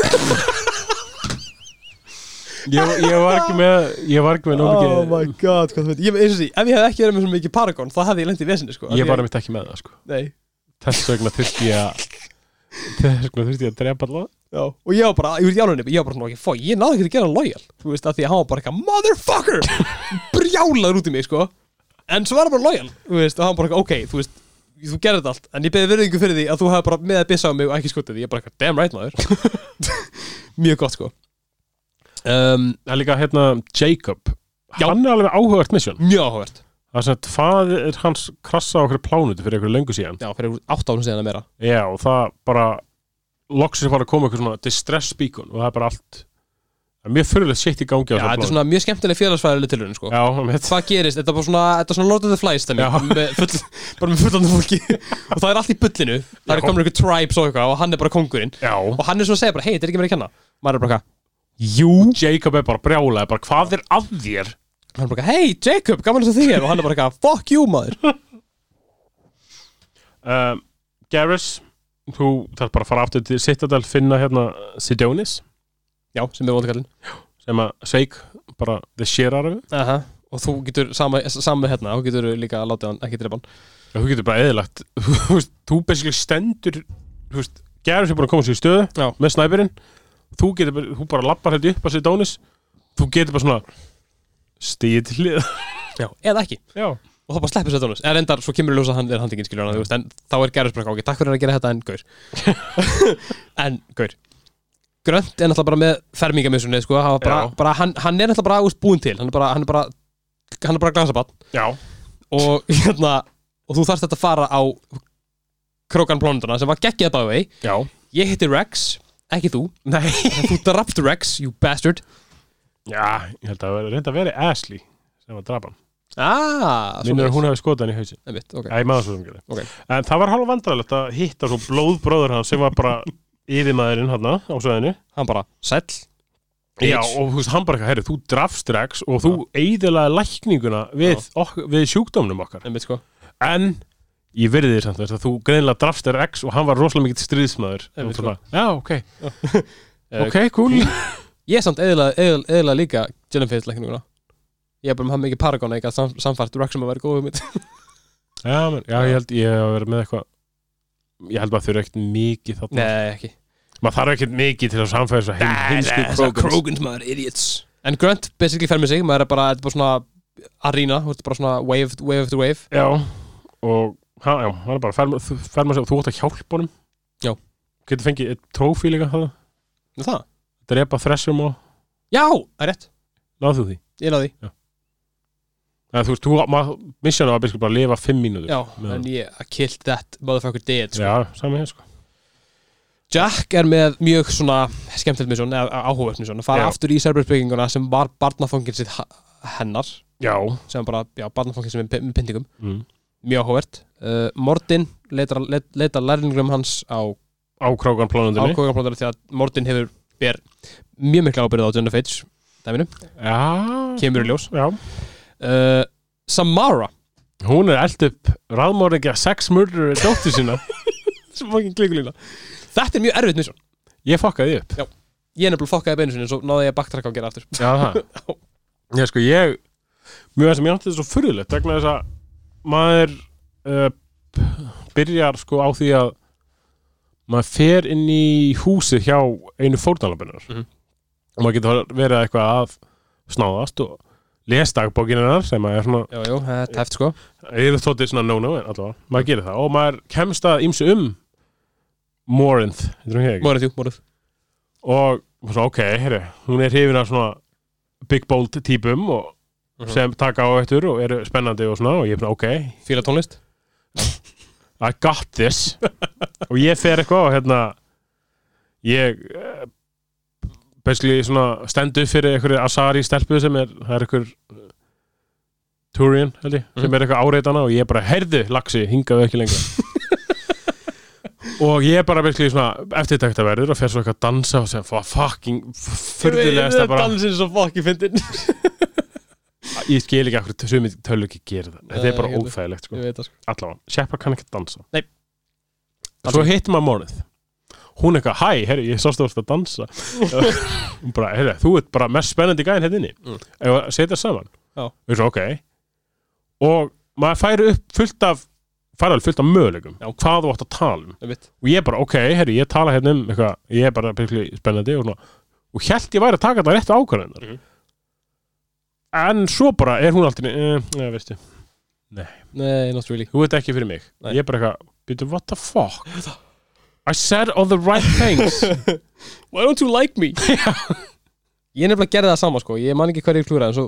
(laughs)
Ég, ég var ekki með Ég var ekki með nóg mikið
Oh my god, hvað þú veit. Ég, eins og því, ef ég hef ekki verið með svo mikið Paragon þá hefði ég lendið í vesinni sko.
Ég var einmitt ekki með það sko.
Nei,
Þess vegna þurfti ég að Þess vegna þurfti ég að drepa alla.
Já. Og ég var bara, ég veit jálunni Ég var bara svona, ok, fó, ég náði ekki að gera hann lojal Þú veist, að því að hann var bara eitthvað Motherfucker! (laughs) Brjálaður út í mig, sko. En svo var hann bara lojal Þú veist, og hann bara ok, þú veist Þú gerði þetta allt, en ég beði virðingu fyrir því að þú hefði bara með að byssa á mig og ekki skotið því. Ég bara eitthvað, damn right maður. (laughs) Mjög gott, sko um,
Það er líka hérna Jacob.
Já.
Hann er alveg áhugavert mission.
Mjög áhugavert.
Það er sem að faðir hans krassa á okkur plánutu fyrir einhverju löngu síðan.
Já, fyrir átt ánum síðan að meira.
Já og það bara loksins að fara að koma eitthvað svona distress beacon og það er bara allt það er mjög fyrirlega sitt í gangi á
Já, þetta er svona mjög skemmtileg félagsfæðileg tilhörun sko.
Já, það með
Hvað gerist? Þetta er bara svona, þetta er svona Lord of the Flies
Já.
stemming, með full, bara með fullandi fólki. (laughs) Og það er allt í bullinu. Það er
Já.
komin einhver tribes og eitthvað og hann er bara kongurinn
Já,
og hann er svona að segja bara, hei, þetta er ekki mér að kenna. Maður er bara eitthvað,
jú Jacob er bara brjálaði, bara hvað er að þér?
hann er bara hei, Jacob, gaman þess að þig er og hann er bara eitthvað, fuck you, maður (laughs)
Um, Garrus, þú þarf bara að fara aftur til Citadel, finna hérna Sidonis,
Já, sem er vondakallin
sem að Sveik bara the it.
Aha. og þú getur sama, sama hérna, þú getur líka að láta hann ekki drepa hann
þú getur bara eðilagt þú veist, þú basically stendur þú veist, Garrus er búin að koma sér í stöðu
Já.
með snæpirinn þú getur bara, þú bara lappar hérna upp að Sidonis þú getur bara svona stíð til hlið
Já, eða ekki.
Já,
og þá bara sleppur sér tónus en reyndar, svo kemur í ljós að hann er handingin skilur hann, en þá er bara ok, takk fyrir að gera þetta en gaur. (laughs) En gaur. Grönt er náttúrulega bara með fermingamissunni sko, hann, bara, bara, hann, hann er náttúrulega bara úst búinn til. Hann er bara, hann er bara, hann er bara glasabann
já,
og (laughs) hérna og þú þarfst þetta að fara á krókan plánunduna sem var geggjað bæði
já.
Ég hitti Rex, ekki þú.
Nei.
Þú drafst Rex, you bastard.
Já, ég held að það reynda að veri Ashley sem var drapan
ah,
Minnur að hún hefði skotað hann í hausin
einmitt, okay.
Æ, maður svo sem gerði
Ok.
En það var hálf vandræðilegt að hitta svo blóðbróður hans sem var bara yfirmaðurinn hann á sveðinu
hann bara, sæll.
Já, og þú veist, hann bara eitthvað, herri, þú drafst Rex og þú eiðilaði lækninguna við, ok, við sjúkdómnum okkar.
Einmitt sko.
En ég verði því samt þess að þú greinilega drafst Rex og hann var rosalega mikill stríðsmaður bara, Já, ok, (laughs)
Eh,
ok, cool.
Ég er samt eðlilega líka Jennifer lækninguna Ég er bara með hann mikið Paragon að ég gat sam, samfært Rex sem að vera góð mitt. (laughs)
Já, men, já, ég held ég að vera með eitthvað Ég held maður þurfa ekkert mikið þarna.
Nei, ekki.
Maður þarf ekkert mikið til að samfæða þess að heim, heimsku
Krogans. Maður, idiots. En Grunt basically fer með sig Maður er bara, þetta er bara svona arena Þú ert bara svona wave, wave after wave.
Já, og ha, já, hann er bara fer, fer sig og þú átt að hjálpa honum.
Já.
getur fengið trófí líka það,
Nú það?
drepa þressum og
Já, það er rétt.
Náðu þú því?
Ég náði því.
Eða, þú veist, þú, maður, missjana var bara að lifa fimm mínútur.
Já,
með
en ég I killed that motherfucker dead sko.
já, sami hér sko.
Jack er með mjög svona skemmtilegt misjón, eða áhugavert misjón að fara
Já.
aftur í Cerberus-bygginguna sem var barnafangin sitt hennar.
Já,
sem bara, já, barnafangin sem er með pyntingum.
Mm.
Mjög áhugavert. Uh, Mordin leitar, leit, leitar lærlingum hans á
á
ákvæðanplóðar því að Mordin hefur ber mjög mikla ábyrðið á Jenna Fage dæminu,
já,
kemur í ljós.
Já.
Uh, Samara.
Hún er eld upp ráðmórningja sex murder dóttir sína. (laughs)
Þetta er mjög erfitt misjón.
Ég fokkaði upp.
Ég er nefnilega fokkaði beinu sinni svo náði ég að baktrakka og gera aftur.
Já, það. (laughs) Já, sko, ég Mjög sem ég átti þetta svo furðulegt vegna þess að maður uh, byrjar sko á því að maður fer inn í húsið hjá einu fórnalabinar
Mhm.
og maður getur verið eitthvað að snáðast og les dagbókininnar sem að er svona
já, jú, það er tæft sko.
Eða þóttið svona no-no en allavega, maður gerir það. Og maður kemst að ímsu um Morinth, heitir hún hér ekki?
Morið, jú, morið
og svona, ok, herri, hún er hrifin af svona big bold típum og
Mhm.
sem taka á eittur og eru spennandi og svona og ég er svona, ok,
fíla tónlist?
I got this. Og ég fer eitthvað og hérna ég uh, basically svona stendu fyrir einhverju Asari stelpu sem er, er einhver uh, Turian, held ég, sem
Mhm.
er eitthvað áreitana og ég bara, heyrðu, lagsi, hingaðu ekki lengra og ég bara basically svona eftirtækta verður og fer svo eitthvað að dansa og segja, "Fa- fucking fyrðulegasta bara.
Dansinn svo fokki fyndin
ég skil ekki akkur sumið tölu ekki gera það. Þetta er bara óþægilegt sko.
Sko.
Allavega, Shepard kann ekki dansa.
Nei.
svo hittum maður morið hún eitthvað, hæ, herri, ég sást þú varst að dansa. (laughs) Hún bara, herri, þú ert bara mest spennandi gæðin hérna inni.
Mm.
ef að setja saman? Svo, ok. Og maður færi upp fullt af færi alveg fullt af möguleikum
Já.
hvað þú átt að tala um. Og ég bara, ok, herri, ég tala hérna um eitthvað, ég er bara spennandi og, og held ég væri að taka þetta réttu ákvarðanar
Mhm.
En svo bara er hún alltaf, eh, ja, veistu.
Nei, not really.
Þú veit ekki fyrir mig.
Nei.
ég er bara eitthvað, what the fuck? I said all the right things. (laughs)
Why don't you like me? (laughs) Ég nefnilega gerði það sama sko. Ég man ekki hverju ég klúraði En svo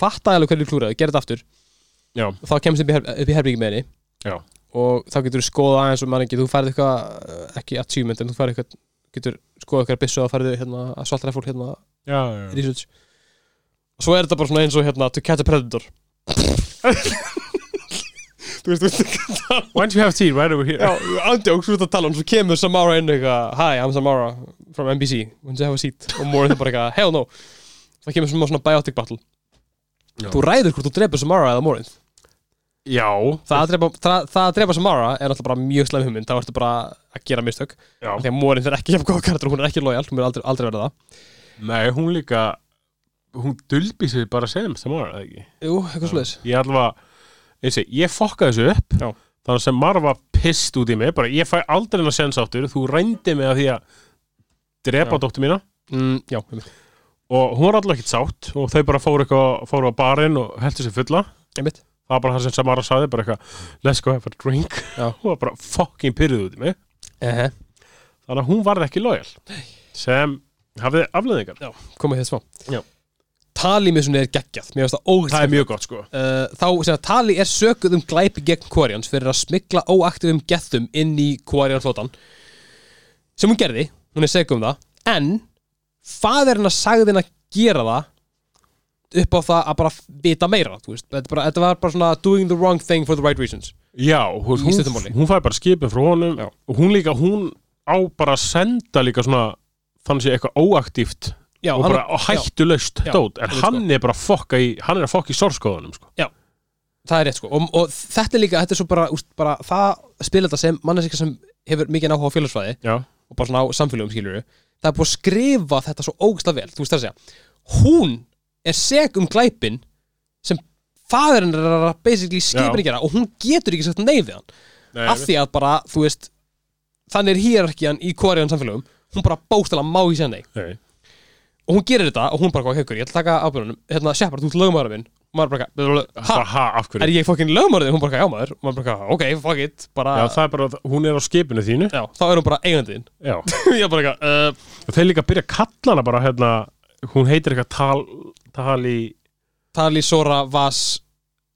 fattaði alveg hverju ég klúraði Gerði þetta aftur.
Já.
Og þá kemst upp í, her upp í herbyggi með henni.
Já.
Og þá getur þú skoða aðeins og man ekki Þú færði eitthvað eh, Ekki achievement En þú færði eitthvað getur skoða byssu að farið hérna að svalta fólk hérna
Já, já,
research. og svo er þetta bara svona eins og hérna to catch a predator. (laughs) Þú veist, þú veist
Why don't you have tea right over here?
Já, andjóks, þú veist að tala um, svo kemur Samara inn eitthvað, hi, I'm Samara from NBC, wants to have a seat. Og Morin er bara eitthvað, hell no. Það kemur svona, svona biotic battle.
Já.
þú ræður hvort þú drepur Samara eða Morin
Já,
það að drepa, það, það að drepa Samara er náttúrulega bara mjög slæm hugmynd, þá ertu bara að gera mistök.
Já.
því að Morin er ekki hjá góða karakter, hún er ekki lojal, hún er aldrei, aldrei verið það.
Nei, hún líka hún dulbi sig bara sem Samara, eða ekki?
Jú, eitthvað sluðis
Ég allavega, ég segi, ég fokkaði þessu upp
Já.
þannig að Samara var pissed út í mig bara ég fæ aldrei hennar sens áttur þú rændi mig að því að drepa
Já.
dóttur mína.
Mm, Já, einmitt,
og hún var allavega ekkert sátt og þau bara fóru, eitthvað, fóru á barinn og heldur sér fulla.
Einmitt.
Það var bara það sem Samara sagði bara eitthvað, let's go have a drink.
Já. (laughs)
hún var bara fucking pyrruð út í mig.
Ehe,
þannig að hún varð ekki lojal sem hafði afleðingar
koma hér smá.
Já.
Tali með svona er geggjað, mér finnst það ógæst
það er mjög gott sko.
Uh, þá sem að Tali er sökuð um glæpi gegn Quarians fyrir að smikla óaktivum gethum inn í Quarian flótan sem hún gerði, hún er sökuð um það en faðurinn að sagði henn að gera það upp á það að bara vita meira þetta, bara, þetta var bara svona doing the wrong thing for the right reasons.
Já, hún, hún, hún fæði bara skipin frá honum
Já.
og hún líka, hún á bara að senda líka svona þannig sé eitthvað óaktíft
já,
og bara hættulaust
Já,
dót, en hann er bara fokka í, hann er að fokka í sórskoðunum sko.
það er rétt sko. Og, og þetta er líka, þetta er svo bara, úst, bara það spila þetta sem mannesika sem hefur mikið áhuga á félagsfræði
Já,
og bara svona á samfélögum skilur það er búið að skrifa þetta svo ógæslega vel þú veist það að segja. Hún er seg um glæpin sem faðurinn er að basically skipin
Já.
að gera og hún getur ekki sagt nei við hann.
Nei,
af því að bara, þú veist þannig er hierarkían í korean samfélögum. Hún bara bóstala má í nei. Og hún gerir þetta og hún bara, hvað, ég ætla að taka ábyrðunum hérna, Shepard, þú ert lögmaður minn og maður bara, ha,
ha, af hverju?
er ég fokkin lögmaður þinn? hún bara, já maður. Og maður bara, ok, fuck it. Bara,
Já, það er bara, hún er á skipinu þínu.
Já, þá er hún bara eigandiðin
Já, (laughs)
ég bara, uh,
og þeir líka byrja að kalla hana bara hérna, hún heitir eitthvað tal, tali
Tali, Sora, Vas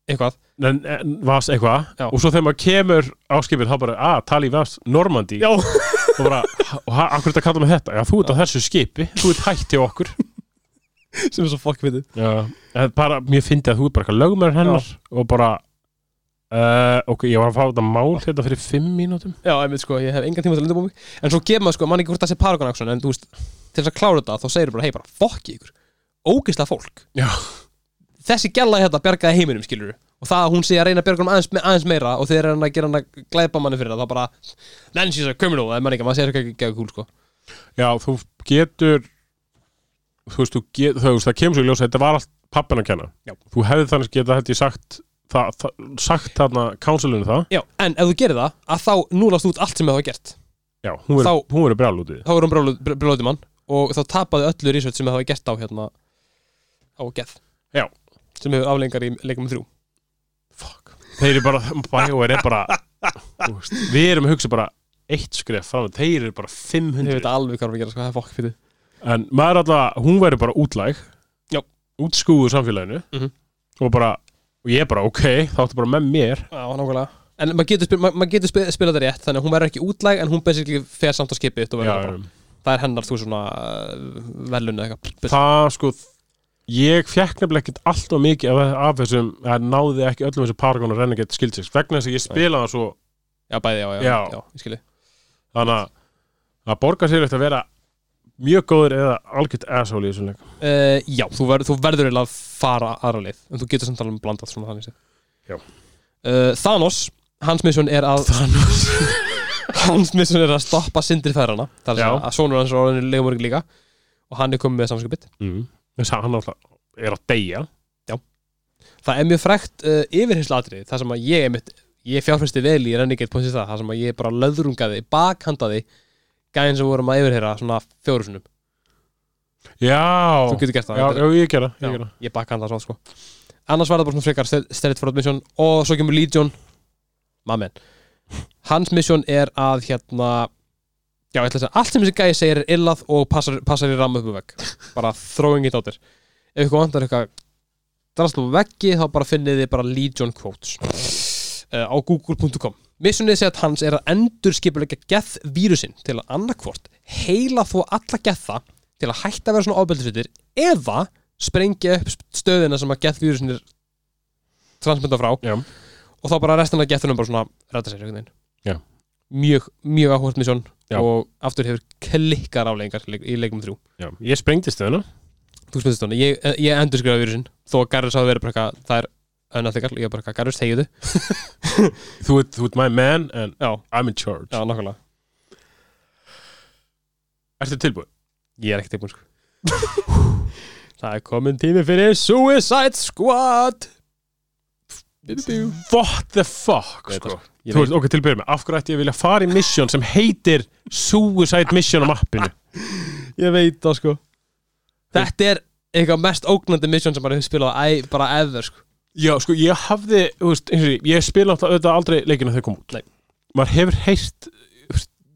eitthvað.
En, en, vas eitthvað.
Já.
og svo þegar maður kemur á skipið þá bara, að, tali vas Normandi
Já, (laughs)
og bara, hverju þetta kalla mig þetta? Já, þú ert á þessu skipi, þú ert hætt hjá okkur.
Sem er svo fokk við
Já, en bara, mér fyndi að þú ert bara eitthvað lögumær hennar og bara uh, ok, ég var að fá þetta mál hérna fyrir fimm mínútum.
Já, einmitt sko, ég hef engan tíma til að undirbúa mig. En svo gefur maður sko, mann ekki hvort það sé Paragon En þú veist, til þess að klára þetta Þá segir bara, hei bara, fokki ykkur. Ógislega fólk.
Já.
Þessi gæla hérna bjargaði heiminum, skilur Og það að hún sé að reyna að hann aðeins, aðeins meira Og þeir eru að gera hann að glæpa manni fyrir það Þá bara, then she's a criminal Það er mann ekki, maður segir ekki ekki kúl sko
Já, þú getur þú veist, þú get, þú veist, það kemur svo í ljós að þetta var allt pappin að kenna
Já.
þú hefði þannig geta hætti sagt það, það, sagt þarna counselinu það
Já, en ef þú gerir það, að þá núlast út allt sem það var gert
Já, hún í því
Þá er hún brjóðið mann Og þá tapaði öllu research sem það var gert á hérna Á geð
Já.
Sem hefur aflengar í leikum þrjú.
Þeir eru bara, BioWare er bara veist, við erum að hugsa bara eitt skref fram, þeir eru bara
Þau
500
veit alveg hvað er að gera, sko, það er fokk fyrir.
En maður alltaf, hún verður bara útlæg.
Já.
útskúður samfélaginu.
Mhm.
og bara, og ég bara ok þá áttu bara með mér.
Já, nákvæmlega. En maður getur, spil, mað, mað getur spil, spilað það rétt Þannig að hún verður ekki útlæg En hún basically fer samt á skipið Það er hennar þú svona uh, velun eða eitthvað.
Það sko ég fekk nefnilega ekkert alltaf mikið af, þessum, það náði ekki öllum þessu Paragon og Renegade skildsins, vegna þess að ég spila það svo,
Já, bæði, já, já,
Já.
já, ég skilji
þannig að það borgar sér eftir að vera mjög góður eða algjört asshole í þessum leik
uh, Já, þú, ver, þú verður eiginlega að fara aðra leið En þú getur samt alveg blandað svona þannig.
Já.
uh, Thanos, hans mission er að
Thanos (laughs)
Hans mission er að stoppa sindri færana Það er að, sonur hans er orðin legumörg líka Og hann er komið með samskipið
mm. Þess að hann alltaf er að deyja.
Það er mjög frækt uh, yfirhersluatrið Það sem að ég einmitt, ég fjárfæsti vel í Points það, það sem að ég bara löðrungaði bakhandaði gæðin sem vorum að yfirheyra svona fjóru sinum
já,
Þú getur gert það
já, já, ég gera, ég
Já,
gera.
ég bakhanda svo sko. Annars var það bara svona frekar Straight Forward Mission og svo kemur Legion. Mamen Hans mission er að hérna Já, ég ætla að segja, allt sem þessi gæði segir er illað og passar, passar í ramma upp um vegg bara throwing it out there ef ykkur vantar eitthvað drasl á veggi þá bara finnið þið bara Legion quotes uh, á google.com missunnið sett hans er að endur skipulega geth vírusinn til að annarkvort heila þó alla getha til að hætta að vera svona ofbeldisveitir eða sprengja upp stöðina sem að geth vírusinn er transmita frá
Já.
og þá bara restina af gethunum bara svona ræta sér einhvern
Já.
Mjög, mjög áhvert misjón
Já.
og aftur hefur klikkar afleggingar í leik- í leikum þrjú.
Já, ég sprengdi stöðuna
þú spynnst þannig, ég, ég endur skrifa vírusinn. Þó að Garrus hafi verið bara eitthvað það er önnathygal, ég er bara eitthvað Garrus þegiðu (laughs)
Þú? Ert, þú ert my man and
já,
I'm in charge.
Já, nákvæmlega.
Ertu tilbúið?
Ég er ekki tilbúin sko. (laughs) Það er komin tími fyrir Suicide Squad.
What the fuck
Veit
sko. Þú ert okkur tilbúið með Af hverju ætti ég að vilja fara í mission sem heitir Suicide Mission á mappinu? (laughs)
Ég veit það sko. Þetta er eitthvað mest ógnandi mission sem maður hefur spilað æ, bara ever sko.
Já, sko, ég hafði, þú veist, eins og ég, ég spila alltaf auðvitað aldrei leikina þegar kom út.
Nei.
Maður hefur veist,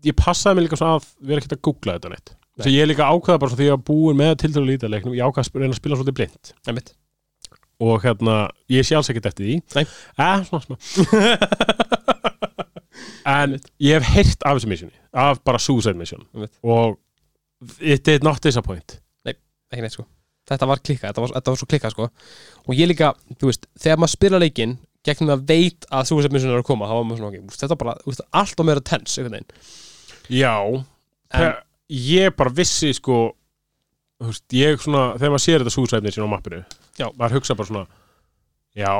Ég passaði mig líka svona að vera ekkert að googla þetta neitt. Að ég er líka ákveða bara svona því að ég var búin með til dælu lítið leiknum Ég ákveða að reyna að spila svolítið blind.
Einmitt.
Og hérna, ég sé alls ekkert eftir því.
Nei.
Eh, svona smá (laughs) En ég hef heyrt af þessu missioni Af bara Suicide Mission. Og it did not disappoint.
Ekki neitt sko. Þetta var klikkað, þetta var, þetta var svo klikkað sko. Og ég líka, þú veist, þegar maður spila leikinn Gegnum að veit að Suicide Mission er að koma Þá var maður svona, ok, úst, þetta var bara, úst, allt og meira tens einhvern veginn.
Já,
En-
ég bara vissi sko veist, ég svona, þegar maður sér þetta súsæfnir sín á mappinu,
Já.
maður hugsa bara svona já,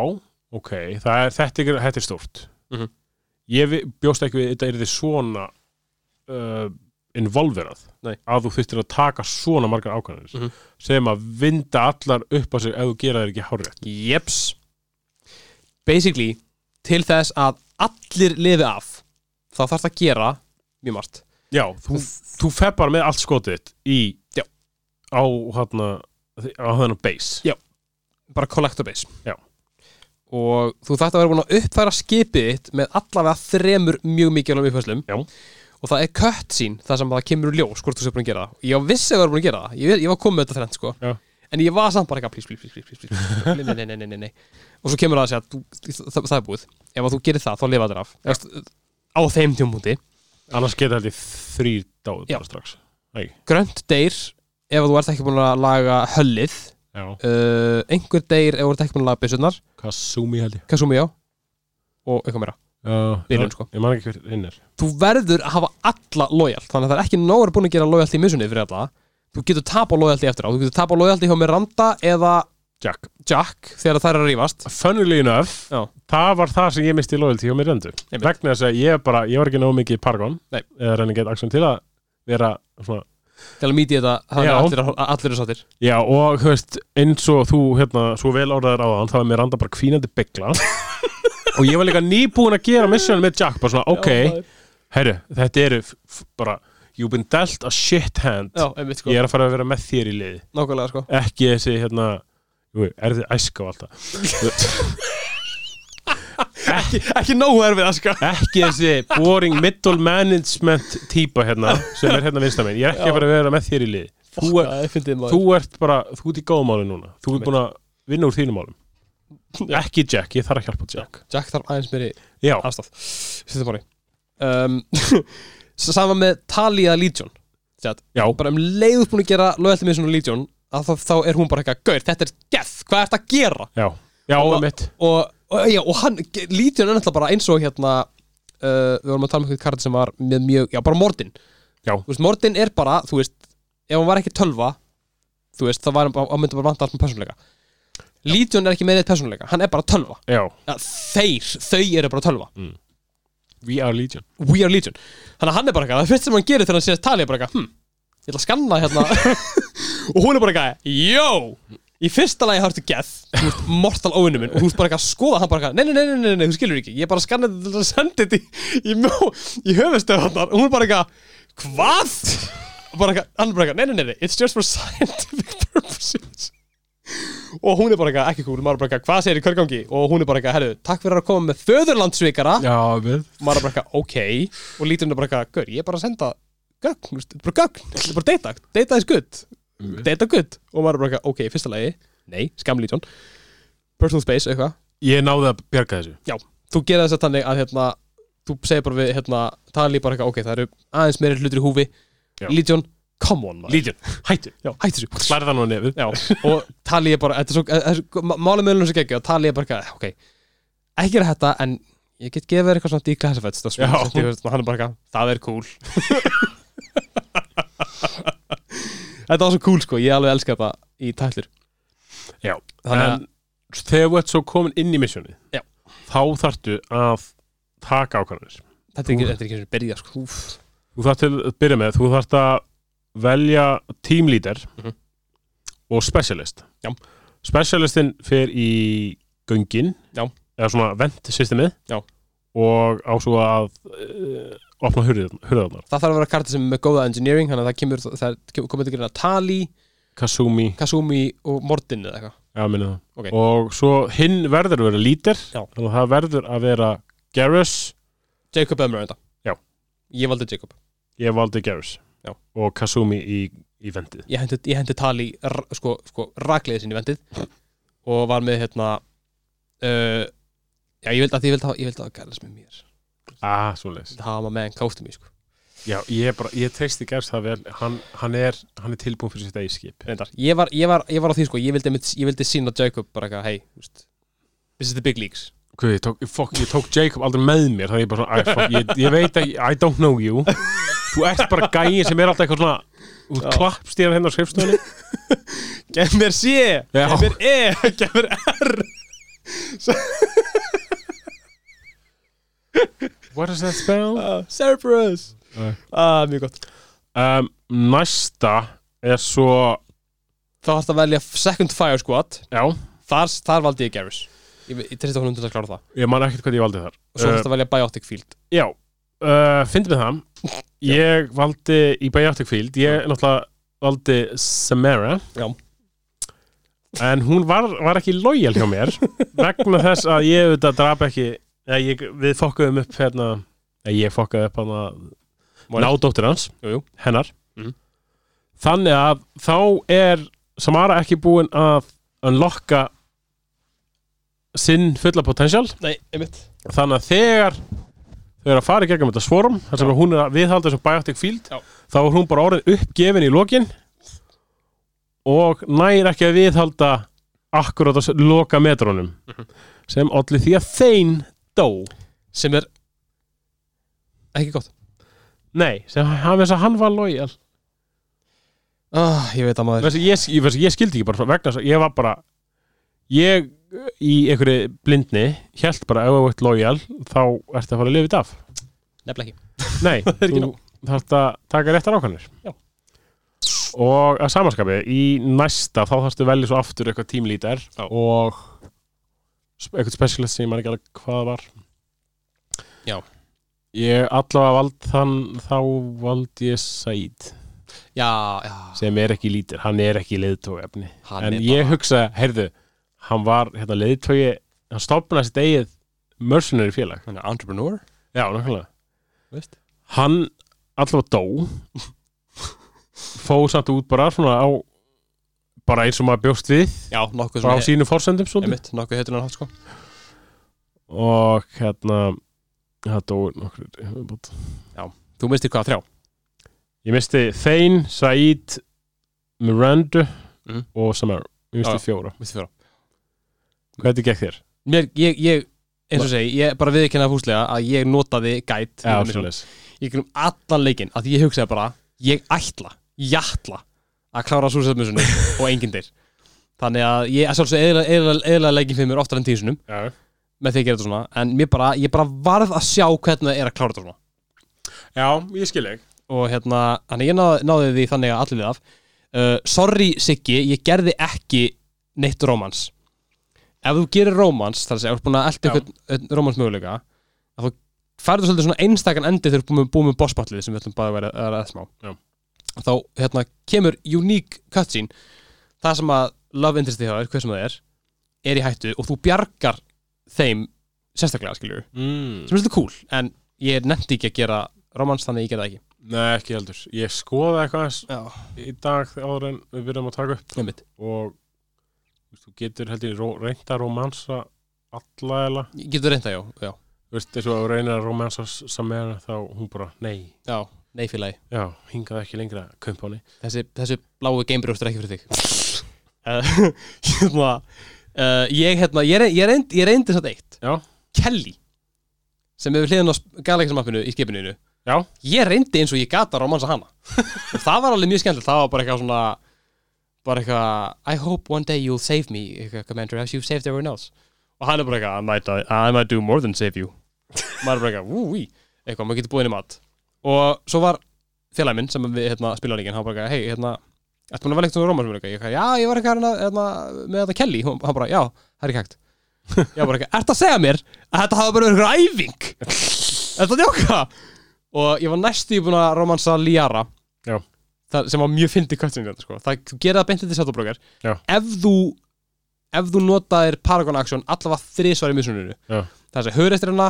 ok það er, þetta, er, þetta er stórt
Mhm.
ég vi- bjóst ekki við þetta er þið svona uh, involverað
Nei.
að þú þurftir að taka svona margar ákvæðanir
Mhm.
sem að vinda allar upp á sig ef þú gera þér ekki hárrétt
Jeps Basically, til þess að allir lifi af þá þarf það að gera mjög margt
já, þú, þú fer bara með allt skotið þitt í. Á hérna á þennan base
Já. bara collector base
Já.
og þú þarft að vera búin að uppfæra skipið þitt með allavega þremur mjög mikilvægum uppfæslum
Já.
og það er cutscene þar sem það kemur úr ljós hvort þú sé búin að gera það ég var vissi að vera búin að gera það ég, ég var komið þetta þrennt sko
Já.
en ég var samt bara eitthvað please, please, please, please. Nei, nei, nei, nei, og svo kemur það að segja að það, það er búið ef þú gerir það þá lifa þér af veist, á þeim tjómpúndi
annars geta dáið
Já.
bara strax
grönt deyr ef þú ert ekki búin að laga höllið uh, einhver deyr ef þú ert ekki búin að laga byssunar
Kasumi held ég.
Kasumi já. Og eitthvað meira.
Já,
Byrjun, sko.
ég man ekki hver hinn er.
Þú verður að hafa alla lojalt þannig að það er ekki nóg að búin að gera lojalt í missunni fyrir alla. Þú getur tap á lojalti eftir á. Þú getur tap á lojalti hjá Miranda eða
Jack.
Jack þegar þær eru að rífast.
Funnily enough,
Já.
það var það sem ég misti loyalty hjá mér endur
Einmitt.
vegna þess að ég bara, ég var ekki nóg mikið í Paragon
Nei.
eða til að
mýti þetta
Já.
allir, allir eru sáttir.
Já og veist eins og þú hérna, svo vel orðaður á þann þá er Miranda bara kvínandi byggla. Og ég var líka nýbúin að gera mission með Jack, bara svona, ok. herru, þetta eru bara you've been dealt a shit hand.
Já, einmitt sko.
Ég er að fara að vera með þér í
nákvæmlega sko.
Ekki þessi hérna jú, er þið æska og allt það (laughs)
ekki, ekki nógu erfið sko
ekki þessi boring middle management típa hérna sem er hérna vinstamenn, ég er ekki að fara að vera með þér í lið þú, er,
fyndið
þú ert bara, þú ert í góðum málum núna. Þú ert búin að vinna úr þínum málum. (laughs) Ekki Jack, ég þarf að hjálpa Jack.
Jack þarf aðeins aðstaf Sýttum máli um, (laughs) Saman með Talia Legion.
Já,
bara um leiður búin að gera lojalti með svona Legion þá, þá er hún bara eitthvað Gaur, þetta er geth, hvað ert að gera?
já. Já,
Og- Og, og, já, og hann, Legion er náttúrulega bara eins og hérna uh, Við vorum að tala um eitthvað kardi sem var með mjög, já bara Mordin
Já.
Þú veist, Mordin er bara, þú veist Ef hann var ekki tölva Þú veist, þá var hann, hann myndi bara vanta allt með persónuleika. Legion er ekki með neitt persónuleika, hann er bara tölva.
Já,
ja, Þeir, þau eru bara tölva.
We are legion.
We are Legion. Þannig að hann er bara eitthvað, það fyrst sem hann gerir þegar hann sér Talia bara eitthvað, hm, ég ætla að skanna hérna. (laughs) (laughs) Og hún er bara eitthvað, yo í fyrsta lagi hartu geth, þú veist, mortal óvinnu minn og þú veist bara eitthvað að skoða hann bara eitthvað, nei, nei, nei, nei, nei, nei, þú skilur ekki, ég bara skanna þetta til að senda þetta í, í, í höfustöðunar og hún er bara eitthvað, hvað? Og bara eitthvað, hann er bara eitthvað, nei, nei, nei, nei, it's just for scientific (laughs) purposes. Og hún er bara eitthvað, ekki cool, maður bara eitthvað, hvað segir í körgangi og hún er bara eitthvað, herru, takk fyrir að koma með föðurlandsvikara.
Já, við.
Maður bara eitthvað, ok. Og lítur henni bara eitthvað, gaur, ég er bara að senda gögn, bara gögn, bara data data is good, data good? Og maður er bara ok, fyrsta lagi, nei, skamlítjón personal space, eitthvað.
Ég náði að bjarga þessu.
Þú gerir þess að þannig að hérna þú segir bara við hérna, tali bara eitthvað, ok, það eru aðeins meiri hlutur í húfi.
Já.
Legion, come on maður.
Legion, hættu,
Já, hættu þessu.
Slærið það nú nefið.
Já, og tali ég bara, þetta er svo, þetta er svo málum meðlunum sem geggja og tali ég bara eitthvað, ok, ekki gera þetta en ég get gefið þér eitthvað svona declassified stuff,
Já.
hann er bara eitthvað, það er cool (laughs) Þetta var svo cool sko, ég alveg elska þetta í tætlur
Já,
Þannig að,
en þegar þú ert svo komin inn í missjónið
Já.
þá þarftu að taka ákvæmur
þetta er ekki, þetta er ekki og byrja sko, úf,
þú þarft til að byrja með, þú þarft að velja team leader
Mhm.
og specialist
Já.
specialistin fer í göngin
Já.
eða svona vent systemið
Já.
Og á svo að uh, opna hurðarnar.
Það þarf að vera karti sem er með góða engineering, þannig að það kemur, það kemur, komið til að Tali,
Kasumi,
Kasumi og Mordin eða eitthvað.
Já minni það.
Ok.
og svo hinn verður að vera lítir þannig að það verður að vera Garrus,
Jacob Emmer þetta
Já.
Ég valdi Jacob.
Ég valdi Garrus.
Já.
og Kasumi í, í vendið
Ég hendi, ég hendi Tali sko, sko rakleiði sinni vendið og var með hérna uh, Já, ég vildi að ég vildi að Garlis með mér.
Ah, svo leis
Það hafa maður með en kástum í sko.
Já, ég, bara, ég treysti Garrus það vel. Hann, hann, er, hann er tilbúin fyrir sitt eigið skip.
Reyndar. Ég var, ég, var, ég var á því sko, ég vildi, einmitt- ég vildi sína Jacob bara eitthvað, hey, þú veist This is the big leagues.
Guð, ég, tók, fuck, ég tók Jacob aldrei með mér. Þannig ég bara svona, æ, fuck, ég, ég veit að I don't know you. Þú ert bara gæi sem er alltaf eitthvað svona
Já.
klappstíðan hennar á skrifstofunni.
Gef mér C,
Já.
gef mér E, (laughs) gef mér R (laughs)
What does that spell?
uh, Cerberus.
Nei.
ah, Mjög gott.
Um, næsta er svo
Þá þarfst að velja Second Fire Squad.
Já,
Þar, þar valdi ég Garrus. Ég, ég treysti honum til að klára það.
Ég man ekkert hvað ég valdi þar.
Og svo
Uh,
þarfst að velja Biotic Field.
Já, uh, fyndið með það. (laughs) Ég valdi í Biotic Field. Ég náttúrulega valdi Samara.
Já.
En hún var, var ekki lojal hjá mér (laughs) vegna þess að ég auðvitað drap ekki ja, ég, Við fokkuðum upp hérna ja, Ég fokkaði upp hana Nádóttir hans,
Jú, jú.
hennar
Mhm.
Þannig að þá er Samara ekki búin að unlocka sinn fulla potential
Nei, einmitt
þannig að þegar þau eru að fara í gegnum þetta svorum þar sem hún er að viðhalda þessum biotic field
Já.
þá er hún bara orðin uppgefin í lokin og nær ekki að viðhalda akkurat að loka metrónum
Mhm.
sem allir því að þein dó?
Sem er ekki gott.
Nei, sem hann að hann var lojal
ah, Ég veit að maður.
Veistu, ég, ég, ég, skildi ekki bara vegna ég var bara ég í einhverju blindni held bara ef þú ert lojal þá ertu að fara að lifa þetta af
Nefnilega ekki. (laughs)
Nei, (laughs)
Það
þú þarfst að taka réttar ákvæmur
Já.
Og að samanskapi í næsta þá þarfstu velja svo aftur eitthvað tímlítar og eitthvað specialist sem ég man ekki alveg hvað var.
Já.
Ég allavega vald þann þá vald ég Said.
Já, já.
Sem er ekki lítir, hann er ekki leiðtói
Hann
en
er
ég
bara-
hugsa, heyrðu hann var hérna leiðtói hann stopnaði sitt eigið mercenary félag.
Hann er entrepreneur?
Já, nákvæmlega.
Veist.
Hann allavega dó. (laughs) Fóð samt út bara svona á bara eins og maður bjóst við
Já, nokkuð
frá
svona
sínum forsendum svolítið
Einmitt, nokkuð heitur hann hatt sko
og hérna það dó nokkur viðbót.
Þú mistir hvað þrjá
ég misti Þein, Said Miranda
Mhm.
og Samara ég misti
Já, já.
fjóra
Mistir fjóra
hvernig gekk þér?
Mér, ég, ég, eins og segi, ég bara viðkynna fúslega að ég notaði gæt
Já,
í
svoleiðis.
Ég grunum allan leikinn að ég hugsaði bara ég ætla, ég ætla að klára súsæðmissunni (laughs) og enginn dyr Þannig að ég, að sjálfsög eðla leikin fyrir mér oftar en tísunum
Já.
með því að gera þetta svona. En bara, ég bara varð að sjá hvernig það er að klára þetta svona.
Já, ég skil ekki
og hérna, þannig ég náði, náði því þannig að allir við af. Uh, Sorry Siggi, ég gerði ekki neitt rómans. Ef þú gerir rómans, þar að segja, þú ert búin að elda einhvern rómans möguleika þú færðu svolítið svona einstakann endi þegar þú ert búin, með bossbattlið sem við ætlum bara að vera að smá.
Já.
Þá hérna, kemur unique cutscene. Það sem að love interest í það hver sem það er, er í hættu og þú bjargar þeim sérstaklega, skiljur,
mm.
sem er svolítið cool en ég nefndi ekki að gera rómans þannig að ég það ekki.
Nei, ekki heldur. Ég skoði eitthvað í dag áður en við byrjum að taka upp.
Nefnit
og þú veist, þú getur held ég ró- reynt að romansa alla eða?
Getur reynda, já, já.
Þú veist, og að reyna að romansa Samara þá hún bara, nei,
Já, nei félagi
já, hingaði ekki lengra kumpáni.
Þessi, þessi bláu gamebrjóst er ekki fyrir þig. Uh, (laughs) Hérna uh, Ég, hérna, ég, re- ég, reyndi, ég reyndi satt eitt.
Já.
Kelly sem hefur hliðin á Galaxy-mappinu í skipinu.
Já.
Ég reyndi eins og ég gata romansa hana. Og það var alveg mjög skemmtilegt. Það var bara eitthvað svona bara eitthvað I hope one day you'll save me eitthvað, Commander as you've saved everyone else. Og hann er bara eitthvað I might, I might do more than save you. Maður er bara eitthvað, úi eitthvað, maður getur búið inn í mat og svo var félagi minn sem við hérna, spila líkin hann bara eitthvað, hei, hérna Ertu búin að velja eitthvað róma sem er eitthvað? Ég eitthvað, já, ég var eitthvað hérna, hérna, með þetta Kelly Hann bara, já, það er ekki hægt Ég bara eitthvað, ertu að segja mér að þetta hafa bara verið eitthvað æfing? Ertu að djóka? Og ég var næstu búin að romansa Liara
Já.
það, sem var mjög fyndið þetta, sko. það, það beintið til settabrókar
Já.
ef þú ef þú notaðir Paragon Action allavega þrísvar í missuninu
Já.
það er að höristir hana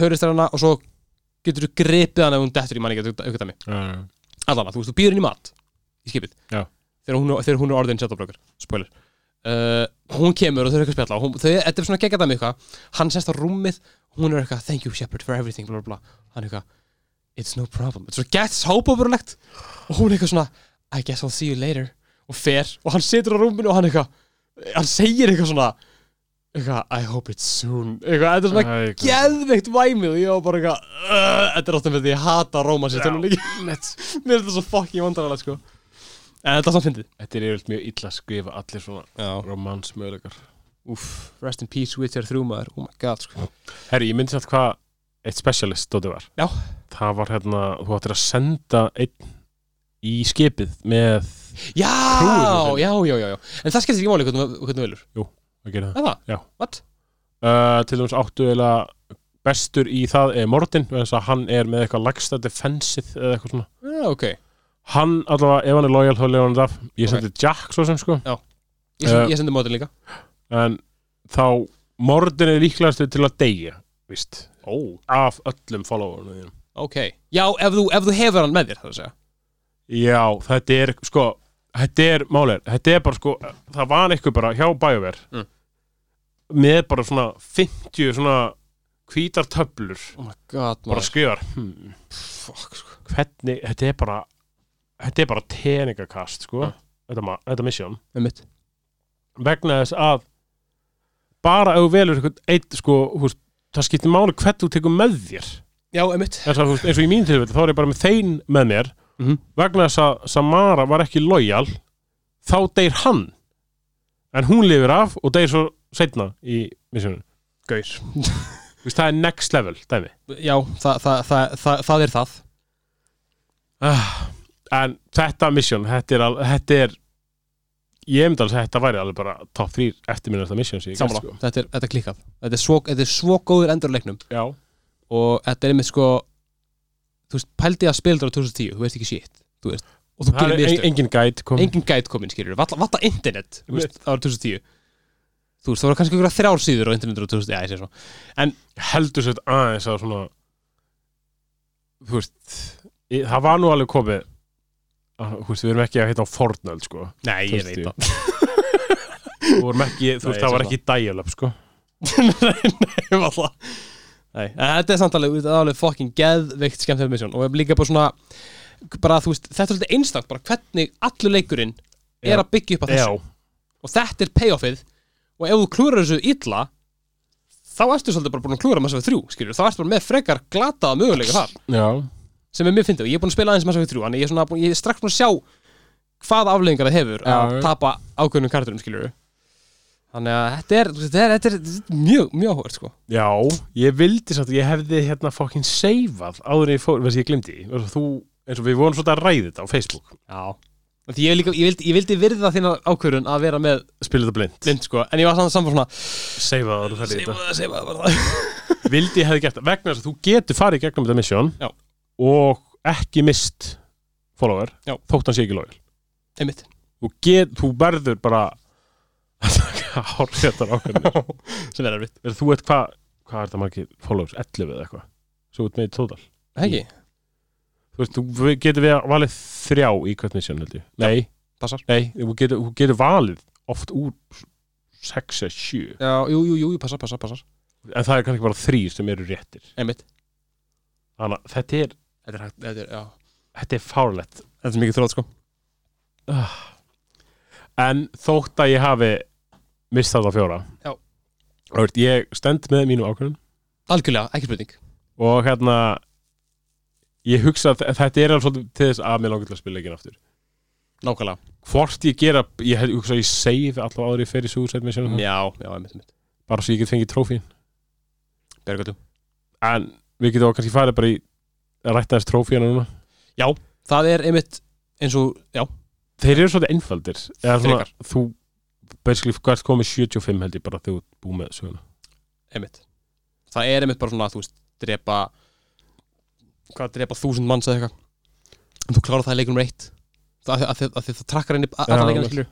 höristir hana og svo getur þú gripið hana ef hún dettur í manni allavega, þú veist, þú býður í mat í skipið. Þegar hún, þegar hún er orðin settabrókar spoiler. Uh, hún kemur og þau eru eitthvað að spjalla hún, þau, þetta er svona geggjað dæmi eitthvað. Hann sest á rúmið, hún er eitthvað thank you Shepard for everything, bla bla bla. Hann er eitthvað, it's no problem. It's svona gett hópaburulegt og hún er eitthvað svona, I guess I'll see you later. Og fer, og hann situr á rúminu og hann eitthvað hann segir eitthvað svona eitthvað, I hope it's soon. Eitthvað, þetta er svona
Æ, hvað-
geðveikt væmið og ég var bara eitthvað uh, þetta er ofta með því ég hata Róma sér tölum líki mér er þetta svo fucking vandrarlega sko. En þetta er samt fyndið.
Þetta er yfirleitt mjög illa að skrifa allir svona
já.
romansmöðleikar.
Úf, rest in peace Witcher 3 maður. Oh my god sko.
Herri, ég myndi satt hvað eitt specialist dótið var.
Já.
Það var hérna, þú ættir að senda einn í skipið með
já,
Trúir
já, já, já, já. En það skiptir ekki máli hvernig hvernig þú velur
að gera það.
það?
Já.
what?
Uh, til dæmis áttu eiginlega bestur í það er Morten, þess að hann er með eitthvað lagsta defensið eða eitthvað svona.
já, ok
Hann allavega, ef hann er lojal, þá lefa hann það. Ég sendi Jack svo sem sko.
ég, uh,
Uh,
ég sendi mótin líka
En þá, Morten er líklegastu til að deyja, víst.
oh.
Af öllum followerunum þínum.
ok, já, ef þú, ef þú hefur hann með þér það að segja
Já, þetta er sko Þetta er málið, þetta er bara sko Það var eitthvað bara hjá BioWare
Mm.
Með bara svona 50 svona hvítar töflur.
Oh god,
bara skrifar. Hmm,
sko.
Hvernig, þetta er bara þetta er bara teningakast sko.
Mm.
þetta, þetta
mitt
vegna þess að bara ef þú velur eitthvað eitt sko, húst, það skiptir máli hvert þú tekur með þér.
Já,
þess að húst, eins og í mín tilfelli þá er ég bara með þein með mér.
Mhm.
vegna þess að Samara var ekki lojal þá deyr hann. En hún lifir af og deyr svo setna í Þú veist, það er next level dæmi.
Já, það, það, það, það, er það.
Ah, en þetta mission þetta er, al, þetta er ég myndi alveg að þetta væri alveg bara top 3 eftirminnasta mission sem ég gert,
Sammála, þetta er, þetta er klikkað. Þetta er, svo, þetta er svo góður endur á leiknum.
Já,
og þetta er einmitt sko þú veist, pældi að þetta á 2010 þú veist ekki shit, þú veist. Og þú gerir
er
mistök,
engin guide kom
engin gæt komin skilur valla, internet, veist, ára 2010 þú veist, það voru kannski ykkur þrjár síður á internetur á 2010, já, ég sé svo.
Heldur sér aðeins að svona þú veist ég, það var nú alveg komið að, þú veist, við erum ekki að heita á Fortnite sko.
Nei, ég
2010.
veit það.
Þú þú
Nei,
veist, það var ekki dial-up, sko. (laughs)
nei, nei, valla. Nei, en þetta er samt alveg, alveg fucking geðveikt skemmtilegt misjón og líka bara svona bara, þú veist, þetta er svolítið einstakt bara hvernig allur leikurinn er að byggja upp að þessu.
Já,
og þetta er payoffið og ef þú klúrar þessu illa þá ertu svolítið bara búin að klúra Mass Effect 3 skilur, þá ertu bara með frekar glataða möguleika þar.
Já,
sem er mjög fyndið. Og ég er búin að spila aðeins Mass Effect 3 þannig ég er, svona, búin- ég er strax búin að sjá hvaða afleggingar það hefur
Já,
að tapa ákveðnum karakterum skilur þannig að þetta er, þetta er, þetta er, þetta er mjög, mjög áhverð sko.
Já, ég vildi samt, ég hefði hérna fokkin seifað áður en ég fór, veist ég glimti, þú, eins og við vorum svolítið að ræði þetta á Facebook,
já Því ég, líka, ég, vildi, ég vildi virða þína ákvörðun að vera með
spila þetta blind,
blind sko en ég var saman saman svona
seifað áður ferði þetta.
Seifa- seifa bara það. (laughs)
Vildi ég hefði gert það, vegna þess að þú getur farið í gegnum þetta mission
Já.
og ekki mist follower,
Já.
þótt hann sé ekki lojal.
einmitt
Þú, get, þú verður bara að taka (laughs) hárréttar ákveðinu.
sem er erfitt
Þú veit hvað, hvað er þetta margir followers, 11 eða eitthvað, svo út með í total.
Hegi,
Þú veist, þú getur við valið þrjá í hvert mission held ég. Nei,
passar.
Nei, þú getur, þú getur valið oft úr 6 eða 7.
Já, jú, jú, jú, passar, passar, passar.
En það er kannski bara þrý sem eru réttir.
Einmitt.
Þannig að þetta er,
Þetta er, þetta er,
þetta er fárlegt
Þetta er mikið þrótt sko.
En þótt að ég hafi mistað á fjóra
Já.
ég stend með mínu ákvörðun.
Algjörlega, ekki spurning.
Og hérna ég hugsa að þetta er alveg svolítið til þess að mér langar til að spila leikin aftur.
Nákvæmlega.
Hvort ég gera, ég hugsa að ég save alltaf áður í fyrir Suicide Mission
Já, já, einmitt, einmitt.
Bara svo ég get fengið trófín
Bergötu
en við getum kannski farið bara í að rætta þess trófíana núna.
Það er einmitt eins og, já,
þeir eru svolítið einfaldir. Svona, þú basically hvert komið 75 held ég bara þegar þú búið með söguna.
Einmitt. Það er einmitt bara svona, þú veist, drepa Hvað, drepa þúsund manns eða eitthvað. En þú klárar það í leikunum reitt Það að, að, að, það trakkar í alla
veist.
skilur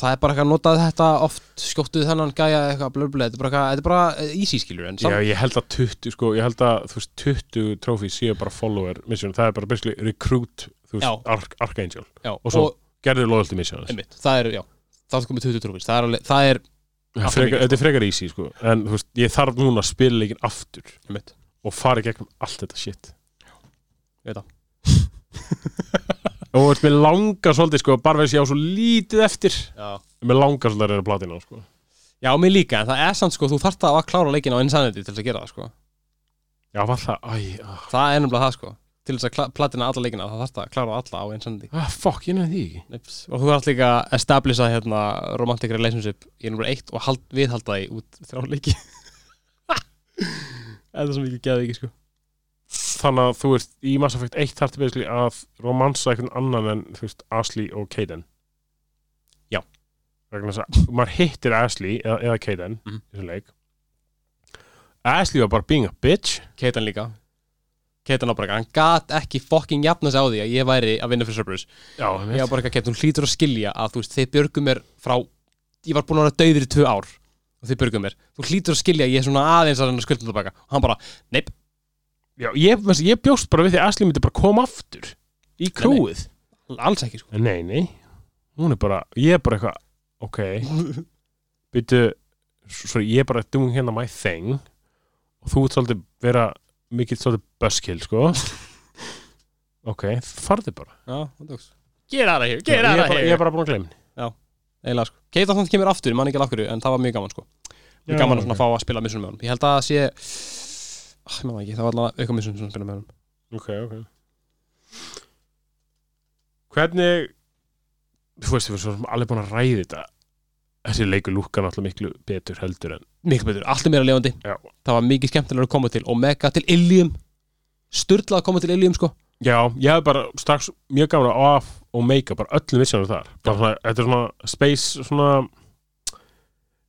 Það er bara eitthvað að nota þetta oft skjóttuð þennan gæja eitthvað blöblöð Þetta er bara, eitthvað- bara eh, easy skilur
Já, ég held að 20, sko, ég held að þú veist, 20 trófí séu bara follower mission, það er bara basically recruit þú veist, Archangel,
já,
og svo- gerður loyalty mission
einmitt, það er, já. Það er komið 20 trófis, það er alveg, það er mikið,
þetta er frekar easy, sko. En þú veist, ég þarf núna að spila leikin aftur
einmitt.
og fara í gegnum allt þetta shit
Ég veit það. (laughs)
og mér langar svolítið, sko, bara veist ég á svo lítið eftir.
Já.
Mér langar svolítið að reyna platina, sko.
Já, mér líka, en það er samt sko, þú þarft að klára leikin á Insanity til þess að gera það sko.
Já, var það, æ, ah,
Það er nefnilega það sko Til þess að kla- platina alla leikina, það þarft að klára alla á Insanity.
Ah, fuck, ég nefndi því ekki.
Nips. Og þú þarft líka að establisha hérna romantic relationship í nummer eitt og hald, viðhalda því út þrjá leiki. (laughs) Það er svo mikið geði ekki sko
þannig að þú veist, í Mass Effect 1 þarf basically að romansa einhvern annan en, þú veist, Ashley og Kaden.
Já.
vegna þess að maður hittir Ashley eða, eða Kaden
Mhm.
í þessum leik. Ashley var bara being a bitch.
Keitan líka. Keitan á bara eitthvað, hann gat ekki fucking jafna sig á því að ég væri að vinna fyrir Cerberus.
Já,
Ég var bara ekki að Keitan, hún hlýtur að skilja að þú veist, þið björgum mér frá Ég var búin að vera dauður í tvö ár og þið björgum mér, þú hlýtur að skilja ég er svona aðeins að að skuldum tilbaka og hann bara, neip,
Já, ég, veist, ég bjóst bara við því að Ashley myndi bara koma aftur í krúið
alls ekki sko.
Nei, nei, hún er bara ég er bara eitthvað, ok. (laughs) Byrju, svo ég er bara doing hérna my thing. Og þú ert svolítið vera mikið svolítið buskill, sko. (laughs) Ok, farðu bara.
Já, það tóks get
er
out of
bara,
here.
ég er bara búin að glemni
Eiginlega sko. Keitan þannig kemur aftur, ég man ekki alveg hverju en það var mjög gaman sko. Mjög
Já,
gaman að
ok.
svona fá að spila missunum með honum. Ég held að það sé ah, það ekki, það var allavega eitthvað missunum sem spila með honum.
Ok, ok. Hvernig þú veist, við erum alveg búin að ræði þetta. Þessi leikur lúkka náttúrulega miklu betur heldur en
Mikið betur, allt er meira lifandi.
Já.
Það var mikið skemmtilega að koma til Omega til Ilium. Sturla að koma til Ilium sko.
Já, ég hef bara strax mjög gaman að off og make bara öllum vissjónum þar. Svona, þetta er svona space svona